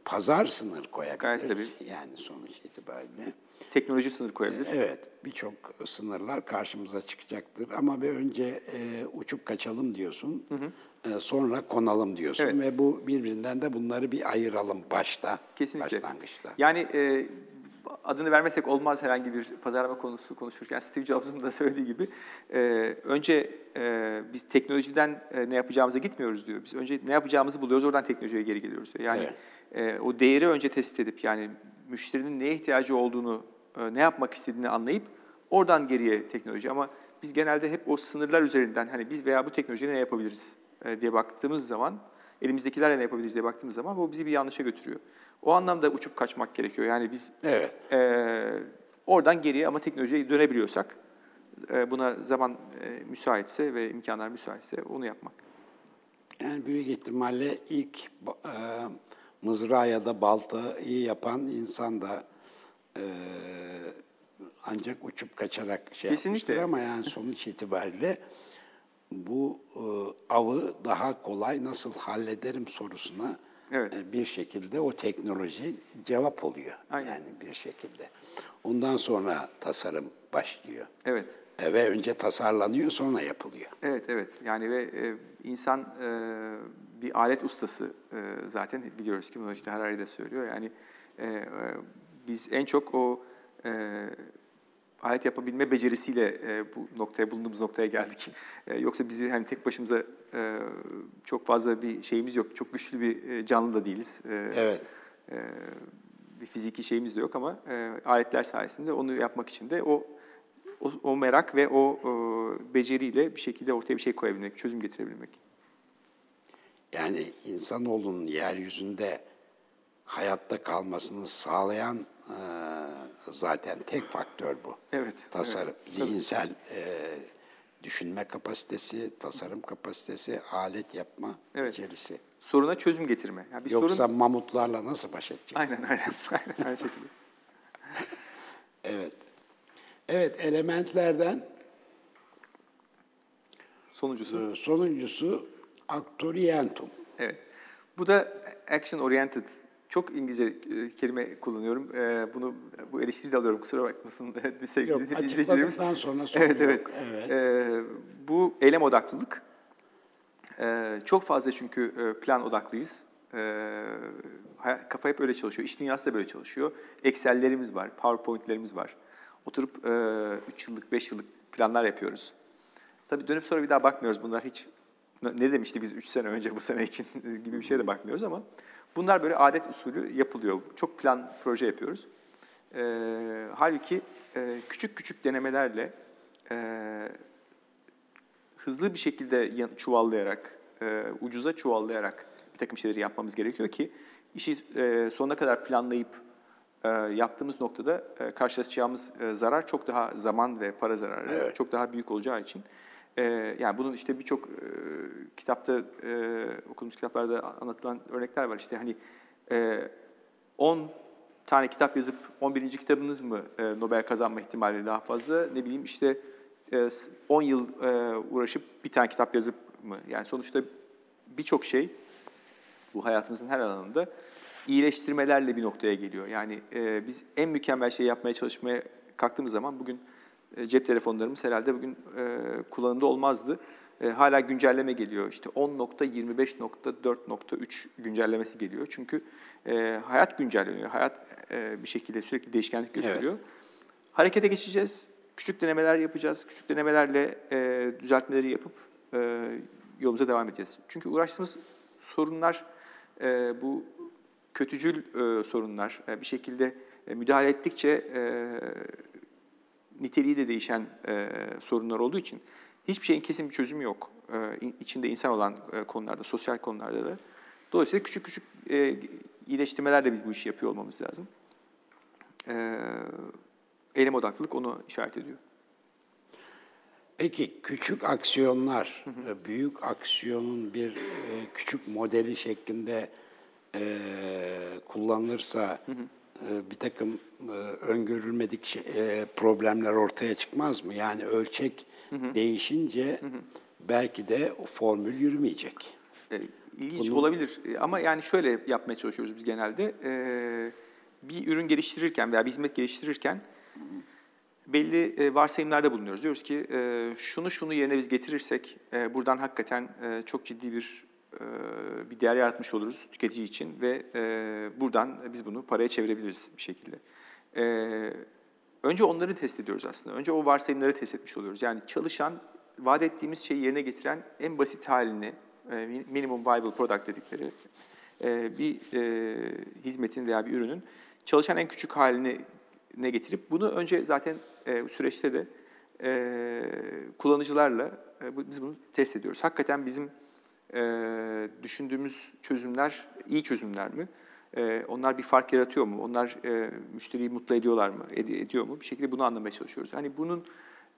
pazar sınır koyabilir. Gayet tabii. Yani sonuç itibariyle. Teknoloji sınır koyabilir. Evet, birçok sınırlar karşımıza çıkacaktır. Ama bir önce e, uçup kaçalım diyorsun, e, sonra konalım diyorsun. Evet. Ve bu birbirinden de bunları bir ayıralım başta, Kesinlikle. başlangıçta. Yani e, adını vermesek olmaz herhangi bir pazarlama konusu konuşurken Steve Jobs'ın da söylediği gibi e, önce e, biz teknolojiden e, ne yapacağımıza gitmiyoruz diyor. Biz önce ne yapacağımızı buluyoruz oradan teknolojiye geri geliyoruz diyor. Yani e, o değeri önce tespit edip yani müşterinin neye ihtiyacı olduğunu e, ne yapmak istediğini anlayıp oradan geriye teknoloji ama biz genelde hep o sınırlar üzerinden hani biz veya bu teknolojiyle ne yapabiliriz e, diye baktığımız zaman elimizdekilerle ne yapabiliriz diye baktığımız zaman bu bizi bir yanlışa götürüyor. O anlamda uçup kaçmak gerekiyor. Yani biz Evet. e, oradan geriye ama teknolojiye dönebiliyorsak e, buna zaman e, müsaitse ve imkanlar müsaitse onu yapmak. Yani büyük ihtimalle ilk e, mızrağı ya da baltayı yapan insan da e, ancak uçup kaçarak şey Kesinlikle. yapmıştır ama yani sonuç itibariyle bu e, avı daha kolay nasıl hallederim sorusuna Evet. e, bir şekilde o teknoloji cevap oluyor. Aynen. Yani bir şekilde. Ondan sonra tasarım başlıyor. Evet. E, ve önce tasarlanıyor sonra yapılıyor. Evet, evet. Yani ve e, insan e, bir alet ustası e, zaten biliyoruz ki bunu işte Harari de söylüyor. Yani e, e, biz en çok o e, alet yapabilme becerisiyle e, bu noktaya bulunduğumuz noktaya geldik. E, yoksa bizi hani tek başımıza e, çok fazla bir şeyimiz yok. Çok güçlü bir e, canlı da değiliz. E, Evet. e, bir fiziki şeyimiz de yok ama e, aletler sayesinde onu yapmak için de o o, o merak ve o e, beceriyle bir şekilde ortaya bir şey koyabilmek, çözüm getirebilmek. Yani insanoğlunun yeryüzünde hayatta kalmasını sağlayan e, zaten tek faktör bu. Evet. Tasarım, evet, zihinsel e, düşünme kapasitesi, tasarım kapasitesi, alet yapma Evet. becerisi. Soruna çözüm getirme. Yani bir Yoksa sorun mamutlarla nasıl baş edecek? Aynen aynen. aynen aynı şekilde. Evet. Evet, elementlerden Sonuncusu. e, sonuncusu actorientum. Evet. Bu da action oriented. Çok İngilizce e, kelime kullanıyorum. E, bunu bu eleştiri de alıyorum. Kusura bakmasın sevgili Yok, izleyicilerimiz. açıkladıktan sonra sorun Evet, evet. yok. Evet. E, bu eylem odaklılık. E, çok fazla çünkü e, plan odaklıyız. E, kafa hep öyle çalışıyor. İş dünyası da böyle çalışıyor. Excel'lerimiz var, PowerPoint'lerimiz var. Oturup 3 yıllık, 5 yıllık planlar yapıyoruz. Tabii dönüp sonra bir daha bakmıyoruz. Bunlar hiç ne demişti biz 3 sene önce bu sene için gibi bir şeye de bakmıyoruz ama bunlar böyle adet usulü yapılıyor. Çok plan proje yapıyoruz. Ee, halbuki e, küçük küçük denemelerle e, hızlı bir şekilde ya- çuvallayarak, e, ucuza çuvallayarak bir takım şeyleri yapmamız gerekiyor ki işi e, sonuna kadar planlayıp e, yaptığımız noktada e, karşılaşacağımız e, zarar çok daha zaman ve para zararı çok daha büyük olacağı için e, yani bunun işte birçok e, kitapta e, okuduğumuz kitaplarda anlatılan örnekler var. İşte hani e, 10 tane kitap yazıp 11. kitabınız mı e, Nobel kazanma ihtimali daha fazla? Ne bileyim işte e, 10 yıl e, uğraşıp bir tane kitap yazıp mı? Yani sonuçta birçok şey bu hayatımızın her alanında iyileştirmelerle bir noktaya geliyor. Yani e, biz en mükemmel şeyi yapmaya çalışmaya kalktığımız zaman bugün e, cep telefonlarımız herhalde bugün e, kullanımda olmazdı. E, hala güncelleme geliyor. İşte 10.25.4.3 güncellemesi geliyor. Çünkü e, hayat güncelleniyor. Hayat e, bir şekilde sürekli değişkenlik gösteriyor. Harekete geçeceğiz. Küçük denemeler yapacağız. Küçük denemelerle e, düzeltmeleri yapıp e, yolumuza devam edeceğiz. Çünkü uğraştığımız sorunlar e, bu kötücül e, sorunlar. E, bir şekilde e, müdahale ettikçe e, niteliği de değişen e, sorunlar olduğu için hiçbir şeyin kesin bir çözümü yok. E, in- içinde insan olan e, konularda, sosyal konularda da. Dolayısıyla küçük küçük e, iyileştirmelerle biz bu işi yapıyor olmamız lazım. E, eylem odaklılık onu işaret ediyor. Peki küçük aksiyonlar, e, büyük aksiyonun bir e, küçük modeli şeklinde e, kullanılırsa e, bir takım e, öngörülmedik şey- e, problemler ortaya çıkmaz mı? Yani ölçek değişince belki de formül yürümeyecek. E, ilginç olabilir E, ama yani şöyle yapmaya çalışıyoruz biz genelde. E, bir ürün geliştirirken veya bir hizmet geliştirirken belli e, varsayımlarda bulunuyoruz. Diyoruz ki e, şunu şunu yerine biz getirirsek e, buradan hakikaten e, çok ciddi bir e, bir değer yaratmış oluruz tüketici için ve buradan biz bunu paraya çevirebiliriz bir şekilde. Önce onları test ediyoruz aslında. Önce o varsayımları test etmiş oluyoruz. Yani çalışan, vaat ettiğimiz şeyi yerine getiren en basit halini, minimum viable product dedikleri bir hizmetin veya bir ürünün çalışan en küçük halini ne getirip bunu önce zaten süreçte de kullanıcılarla biz bunu test ediyoruz. Hakikaten bizim e, düşündüğümüz çözümler iyi çözümler mi? E, onlar bir fark yaratıyor mu? Onlar e, müşteriyi mutlu ediyorlar mı? Ed- ediyor mu? Bir şekilde bunu anlamaya çalışıyoruz. Hani bunun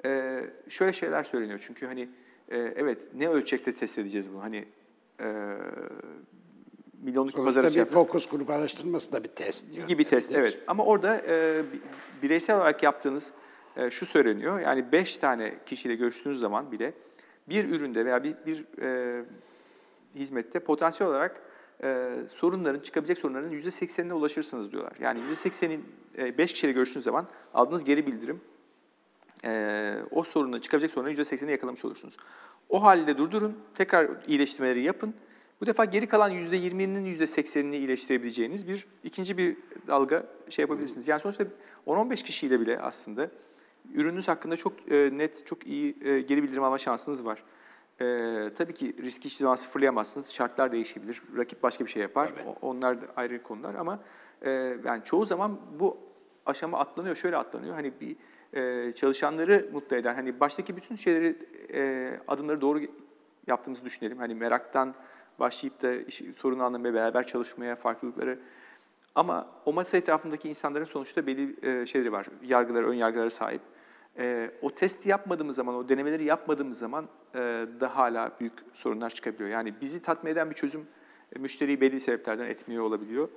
e, şöyle şeyler söyleniyor çünkü hani e, evet ne ölçekte test edeceğiz bunu? Hani e, milyonluk Sonuçta açı bir yapıyoruz fokus grubu araştırması da bir test. diyor. gibi test evet. Ama orada e, bi- bireysel olarak yaptığınız e, şu söyleniyor. Yani 5 tane kişiyle görüştüğünüz zaman bile bir üründe veya bir, bir e, hizmette potansiyel olarak e, sorunların, çıkabilecek sorunların %80'ine ulaşırsınız diyorlar. Yani %80'in e, 5 kişiyle görüştüğünüz zaman aldığınız geri bildirim e, o sorunun, çıkabilecek sorunların %80'ini yakalamış olursunuz. O halde durdurun, tekrar iyileştirmeleri yapın. Bu defa geri kalan %20'nin %80'ini iyileştirebileceğiniz bir ikinci bir dalga şey yapabilirsiniz. Yani sonuçta 10-15 kişiyle bile aslında ürününüz hakkında çok e, net, çok iyi e, geri bildirim alma şansınız var. E, tabii ki riski hiçbir zaman sıfırlayamazsınız. Şartlar değişebilir. Rakip başka bir şey yapar. Tabii. O- Onlar da ayrı konular ama e, yani çoğu zaman bu aşama atlanıyor. Şöyle atlanıyor. Hani bir e, çalışanları mutlu eden, hani baştaki bütün şeyleri, e, adımları doğru yaptığımızı düşünelim. Hani meraktan başlayıp da iş, sorunu anlamaya, beraber çalışmaya, farklılıkları ama o masa etrafındaki insanların sonuçta belli e, şeyleri var, yargıları, ön yargılara sahip. E, o testi yapmadığımız zaman, o denemeleri yapmadığımız zaman e, da hala büyük sorunlar çıkabiliyor. Yani bizi tatmin eden bir çözüm e, müşteriyi belli sebeplerden etmiyor olabiliyor.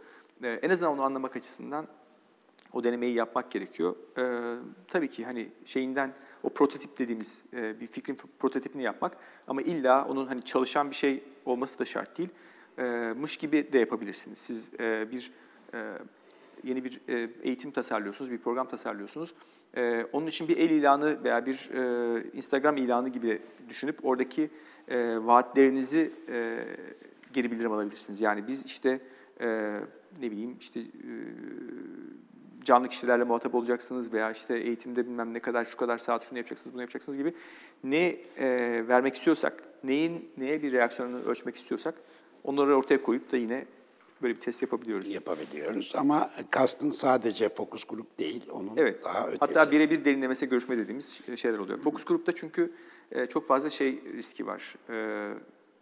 E, en azından onu anlamak açısından o denemeyi yapmak gerekiyor. Ee, tabii ki hani şeyinden o prototip dediğimiz e, bir fikrin prototipini yapmak ama illa onun hani çalışan bir şey olması da şart değil. Ee, mış gibi de yapabilirsiniz. Siz e, bir e, yeni bir e, eğitim tasarlıyorsunuz, bir program tasarlıyorsunuz. E, onun için bir el ilanı veya bir e, Instagram ilanı gibi düşünüp oradaki vaatlerinizi geri bildirim alabilirsiniz. Yani biz işte ne bileyim işte canlı kişilerle muhatap olacaksınız veya işte eğitimde bilmem ne kadar şu kadar saat şunu yapacaksınız bunu yapacaksınız gibi ne vermek istiyorsak, neyin neye bir reaksiyonunu ölçmek istiyorsak onları ortaya koyup da yine böyle bir test yapabiliyoruz. yapabiliyoruz. Ama kastın sadece fokus grup değil, onun Evet. daha ötesi. Hatta birebir derinlemesine görüşme dediğimiz şeyler oluyor. Fokus grupta çünkü e, çok fazla şey riski var. E,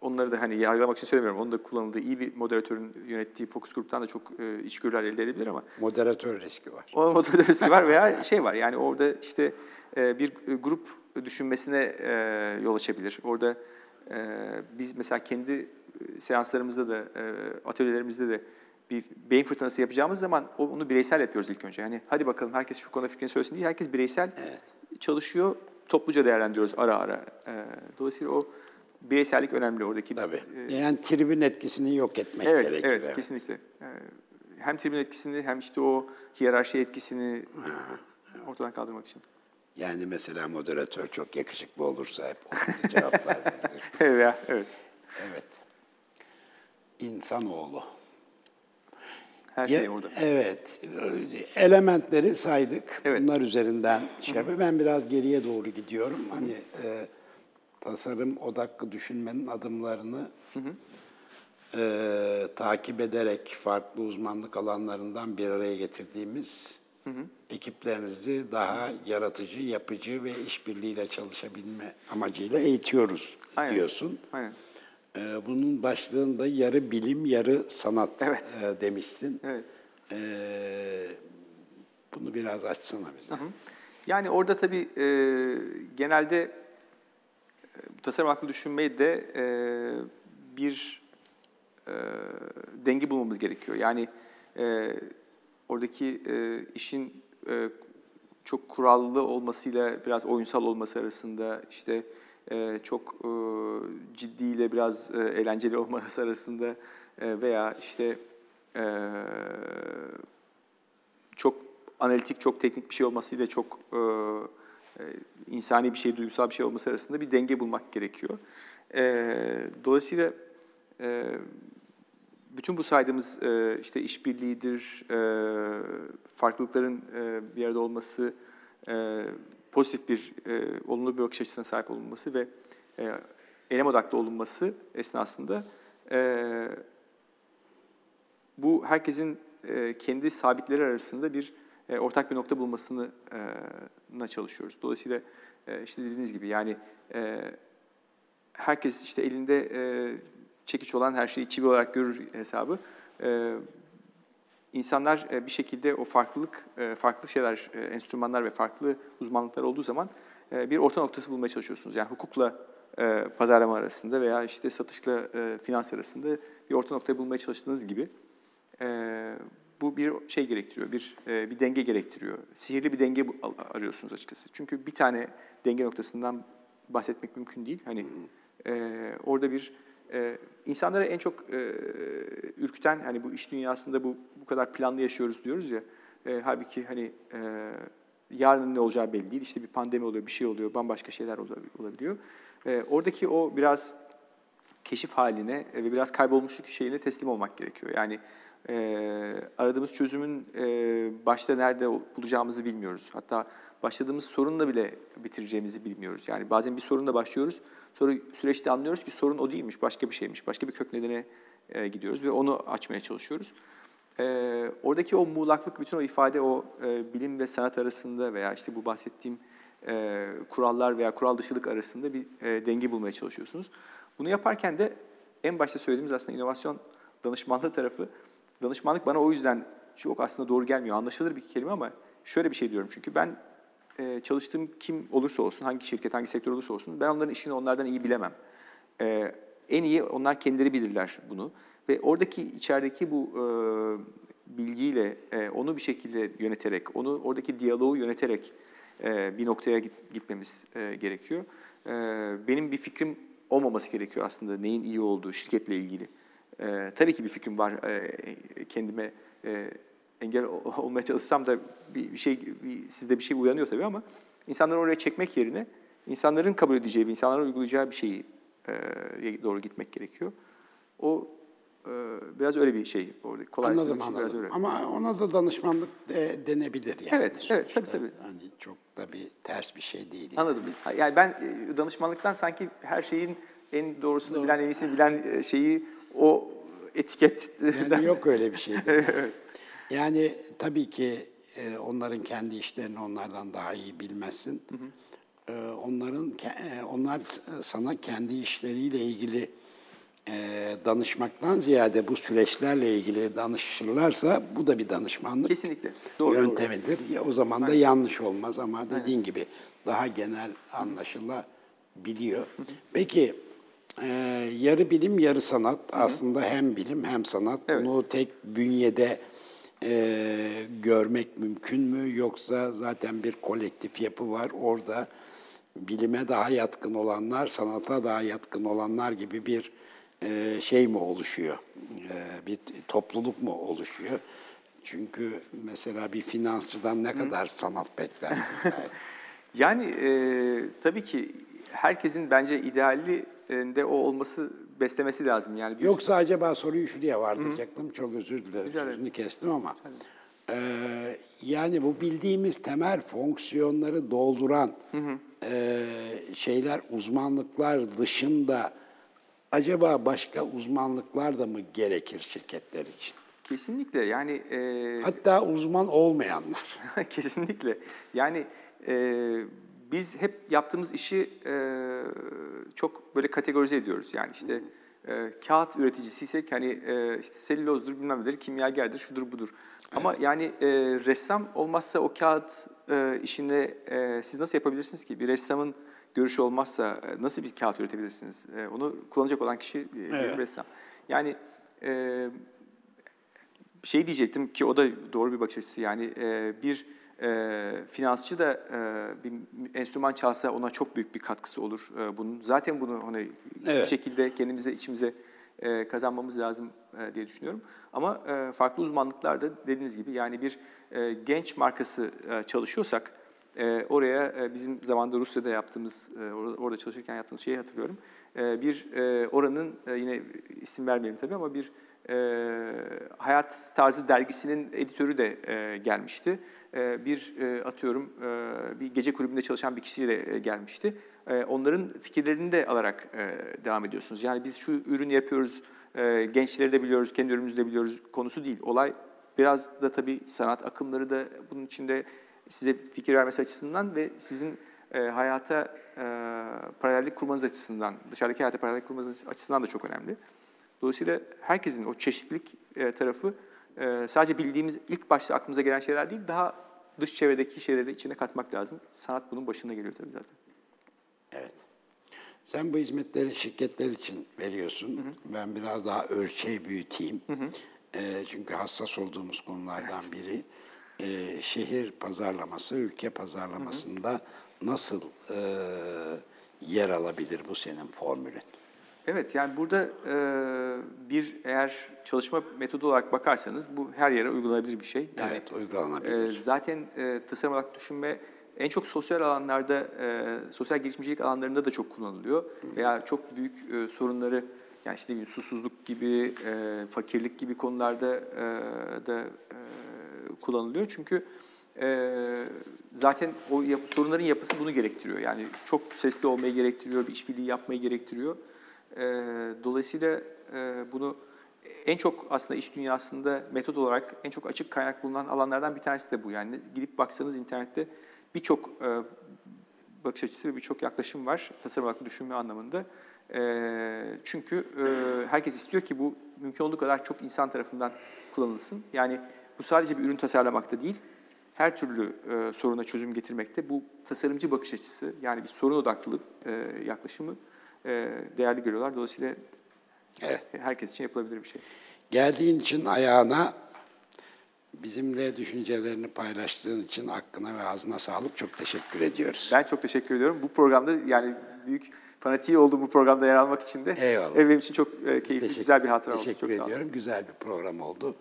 onları da hani yargılamak için söylemiyorum. Onun da kullanıldığı iyi bir moderatörün yönettiği fokus gruptan da çok e, içgörüler elde edebilir ama Moderatör riski var. o moderatör riski var veya şey var. Yani orada işte bir grup düşünmesine yol açabilir. Orada biz mesela kendi seanslarımızda da e, atölyelerimizde de bir beyin fırtınası yapacağımız zaman onu bireysel yapıyoruz ilk önce. Yani hadi bakalım herkes şu konuda fikrini söylesin değil. Herkes bireysel çalışıyor. Topluca değerlendiriyoruz ara ara. E, dolayısıyla o bireysellik önemli oradaki. Tabii. e, Yani tribün etkisini yok etmek Evet, gerekir. evet, kesinlikle. Ee, Hem tribün etkisini hem işte o hiyerarşi etkisini ortadan kaldırmak için. Yani mesela moderatör çok yakışıklı olursa hep onun cevaplar verilir. evet, evet. Evet. İnsanoğlu. Her şey orada. Evet. Elementleri saydık. Evet. Bunlar üzerinden şey yapıyor. Ben biraz geriye doğru gidiyorum. Hani e, tasarım odaklı düşünmenin adımlarını e, takip ederek farklı uzmanlık alanlarından bir araya getirdiğimiz ekiplerinizi daha yaratıcı, yapıcı ve işbirliğiyle çalışabilme amacıyla eğitiyoruz Aynen. diyorsun. Aynen. Ee, Bunun başlığında yarı bilim, yarı sanat Evet. e, demiştin. Evet. Ee, bunu biraz açsana bize. Yani orada tabii e, genelde e, tasarım aklı düşünmeyi de e, bir e, denge bulmamız gerekiyor. Yani e, oradaki e, işin e, çok kurallı olmasıyla biraz oyunsal olması arasında işte çok e, ciddiyle biraz e, eğlenceli olması arasında e, veya işte çok analitik, çok teknik bir şey olmasıyla çok insani bir şey, duygusal bir şey olması arasında bir denge bulmak gerekiyor. E, dolayısıyla bütün bu saydığımız işte işbirliğidir, farklılıkların bir arada olması, pozitif bir, e, olumlu bir bakış açısına sahip olunması ve e, eylem odaklı olunması esnasında e, bu herkesin e, kendi sabitleri arasında bir e, ortak bir nokta bulmasını e, çalışıyoruz. Dolayısıyla e, işte dediğiniz gibi yani e, herkes işte elinde e, çekiç olan her şeyi çivi olarak görür hesabı. E, insanlar e, bir şekilde o farklılık, e, farklı şeyler, e, enstrümanlar ve farklı uzmanlıklar olduğu zaman bir orta noktası bulmaya çalışıyorsunuz. Yani hukukla pazarlama arasında veya işte satışla finans arasında bir orta noktayı bulmaya çalıştığınız gibi bu bir şey gerektiriyor, bir bir denge gerektiriyor. Sihirli bir denge arıyorsunuz açıkçası. Çünkü bir tane denge noktasından bahsetmek mümkün değil. Hani orada bir e, insanlara en çok e, ürküten hani bu iş dünyasında bu bu kadar planlı yaşıyoruz diyoruz ya. E, halbuki hani e, yarının ne olacağı belli değil. İşte bir pandemi oluyor, bir şey oluyor, bambaşka şeyler olabiliyor. E, oradaki o biraz keşif haline ve biraz kaybolmuşluk şeyine teslim olmak gerekiyor. Yani e, aradığımız çözümün e, başta nerede bulacağımızı bilmiyoruz. Hatta başladığımız sorunla bile bitireceğimizi bilmiyoruz. Yani bazen bir sorunla başlıyoruz, sonra süreçte anlıyoruz ki sorun o değilmiş, başka bir şeymiş, başka bir kök nedene e, gidiyoruz ve onu açmaya çalışıyoruz. E, oradaki o muğlaklık, bütün o ifade o e, bilim ve sanat arasında veya işte bu bahsettiğim e, kurallar veya kural dışılık arasında bir e, denge bulmaya çalışıyorsunuz. Bunu yaparken de en başta söylediğimiz aslında inovasyon danışmanlığı tarafı, danışmanlık bana o yüzden çok aslında doğru gelmiyor. Anlaşılır bir kelime ama şöyle bir şey diyorum çünkü ben e, çalıştığım kim olursa olsun, hangi şirket, hangi sektör olursa olsun ben onların işini onlardan iyi bilemem. E, en iyi onlar kendileri bilirler bunu. Ve oradaki içerideki bu e, bilgiyle onu bir şekilde yöneterek, onu oradaki diyaloğu yöneterek bir noktaya git, gitmemiz gerekiyor. Benim bir fikrim olmaması gerekiyor aslında neyin iyi olduğu şirketle ilgili. Tabii ki bir fikrim var kendime engel olmaya çalışsam da bir şey bir, sizde bir şey uyanıyor tabii ama insanları oraya çekmek yerine insanların kabul edeceği, insanların uygulayacağı bir şeyi e, doğru gitmek gerekiyor. O e, biraz öyle bir şey orada. Kolay anladım anladım. Biraz öyle. Ama ona da danışmanlık de, denebilir yani. Evet, evet tabii tabii. Hani çok da bir ters bir şey değil. Yani. Anladım. Yani ben danışmanlıktan sanki her şeyin en doğrusunu Doğru. bilen, en iyisini bilen şeyi o etiket. Yani yok öyle bir şey. evet. Yani tabii ki e, onların kendi işlerini onlardan daha iyi bilmezsin. Hı hı. E, onların e, onlar sana kendi işleriyle ilgili danışmaktan ziyade bu süreçlerle ilgili danışırlarsa bu da bir danışmanlık Kesinlikle. Doğru, yöntemidir. Doğru. Ya, o zaman Aynen. da yanlış olmaz ama dediğin Aynen. gibi daha genel anlaşılabiliyor. Hı hı. Peki e, yarı bilim yarı sanat hı hı. aslında hem bilim hem sanat. Evet. Bunu tek bünyede e, görmek mümkün mü? Yoksa zaten bir kolektif yapı var orada bilime daha yatkın olanlar, sanata daha yatkın olanlar gibi bir e, şey mi oluşuyor? E, bir topluluk mu oluşuyor? Çünkü mesela bir finansçıdan ne kadar Hı. sanat bekler? yani e, tabii ki herkesin bence ideali de o olması beslemesi lazım. Yani bir... Yoksa acaba soruyu şuraya vardıracaktım. Çok özür dilerim. Sözünü kestim ama. Ee, yani bu bildiğimiz temel fonksiyonları dolduran hı hı. E, şeyler, uzmanlıklar dışında acaba başka uzmanlıklar da mı gerekir şirketler için? Kesinlikle yani... E... Hatta uzman olmayanlar. Kesinlikle. Yani e, biz hep yaptığımız işi e, çok böyle kategorize ediyoruz. Yani işte e, kağıt üreticisiysek hani e, işte selülozdur bilmem nedir, kimyagerdir, şudur budur. Ama yani e, ressam olmazsa o kağıt e, işini e, siz nasıl yapabilirsiniz ki? Bir ressamın görüşü olmazsa e, nasıl bir kağıt üretebilirsiniz? E, onu kullanacak olan kişi e, evet. bir ressam. Yani e, şey diyecektim ki o da doğru bir bakış açısı. Yani e, bir e, finansçı da e, bir enstrüman çalsa ona çok büyük bir katkısı olur. E, bunun zaten bunu hani evet. bir şekilde kendimize içimize e, kazanmamız lazım e, diye düşünüyorum. Ama e, farklı uzmanlıklarda dediğiniz gibi yani bir e, genç markası e, çalışıyorsak e, oraya e, bizim zamanda Rusya'da yaptığımız e, orada çalışırken yaptığımız şeyi hatırlıyorum. E, bir e, oranın e, yine isim vermeyelim tabii ama bir e, Hayat Tarzı dergisinin editörü de e, gelmişti. E, bir e, atıyorum e, bir gece kulübünde çalışan bir kişiyle e, gelmişti. Onların fikirlerini de alarak devam ediyorsunuz. Yani biz şu ürünü yapıyoruz, gençleri de biliyoruz, kendi ürünümüzü de biliyoruz konusu değil. Olay biraz da tabii sanat akımları da bunun içinde size fikir vermesi açısından ve sizin hayata paralellik kurmanız açısından, dışarıdaki hayata paralellik kurmanız açısından da çok önemli. Dolayısıyla herkesin o çeşitlilik tarafı sadece bildiğimiz ilk başta aklımıza gelen şeyler değil, daha dış çevredeki şeyleri de içine katmak lazım. Sanat bunun başına geliyor tabii zaten. Evet. Sen bu hizmetleri şirketler için veriyorsun. Hı hı. Ben biraz daha ölçeği büyüteyim. Hı hı. E, çünkü hassas olduğumuz konulardan evet. biri e, şehir pazarlaması, ülke pazarlamasında hı hı. nasıl e, yer alabilir bu senin formülün? Evet, yani burada e, bir eğer çalışma metodu olarak bakarsanız bu her yere uygulanabilir bir şey. Yani, evet, uygulanabilir. E, zaten e, tasarım olarak düşünme en çok sosyal alanlarda, e, sosyal gelişimcilik alanlarında da çok kullanılıyor. Veya çok büyük e, sorunları, yani işte susuzluk gibi, e, fakirlik gibi konularda e, da e, kullanılıyor. Çünkü e, zaten o yap, sorunların yapısı bunu gerektiriyor. Yani çok sesli olmayı gerektiriyor, bir işbirliği yapmayı gerektiriyor. E, dolayısıyla e, bunu en çok aslında iş dünyasında metot olarak en çok açık kaynak bulunan alanlardan bir tanesi de bu. Yani gidip baksanız internette birçok e, bakış açısı ve birçok yaklaşım var tasarım olarak düşünme anlamında. E, çünkü e, herkes istiyor ki bu mümkün olduğu kadar çok insan tarafından kullanılsın. Yani bu sadece bir ürün tasarlamakta değil, her türlü e, soruna çözüm getirmekte. Bu tasarımcı bakış açısı, yani bir sorun odaklı e, yaklaşımı değerli görüyorlar. Dolayısıyla Evet. herkes için yapılabilir bir şey. Geldiğin için ayağına, bizimle düşüncelerini paylaştığın için hakkına ve ağzına sağlık. Çok teşekkür ediyoruz. Ben çok teşekkür ediyorum. Bu programda yani büyük fanatiği olduğum bu programda yer almak için de Eyvallah. e, benim için çok e, keyifli, Teşekkür- güzel bir hatıra oldu. Teşekkür Çok sağ olun. ediyorum. Güzel bir program oldu.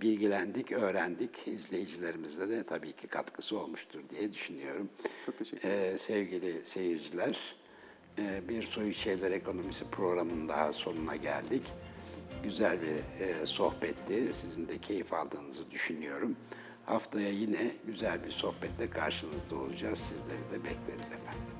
Bilgilendik, öğrendik. İzleyicilerimize de tabii ki katkısı olmuştur diye düşünüyorum. Çok teşekkür ederim. Ee, sevgili seyirciler, e, bir Soyut Şeyler Ekonomisi programının daha sonuna geldik. Güzel bir e, sohbetti. Sizin de keyif aldığınızı düşünüyorum. Haftaya yine güzel bir sohbetle karşınızda olacağız. Sizleri de bekleriz efendim.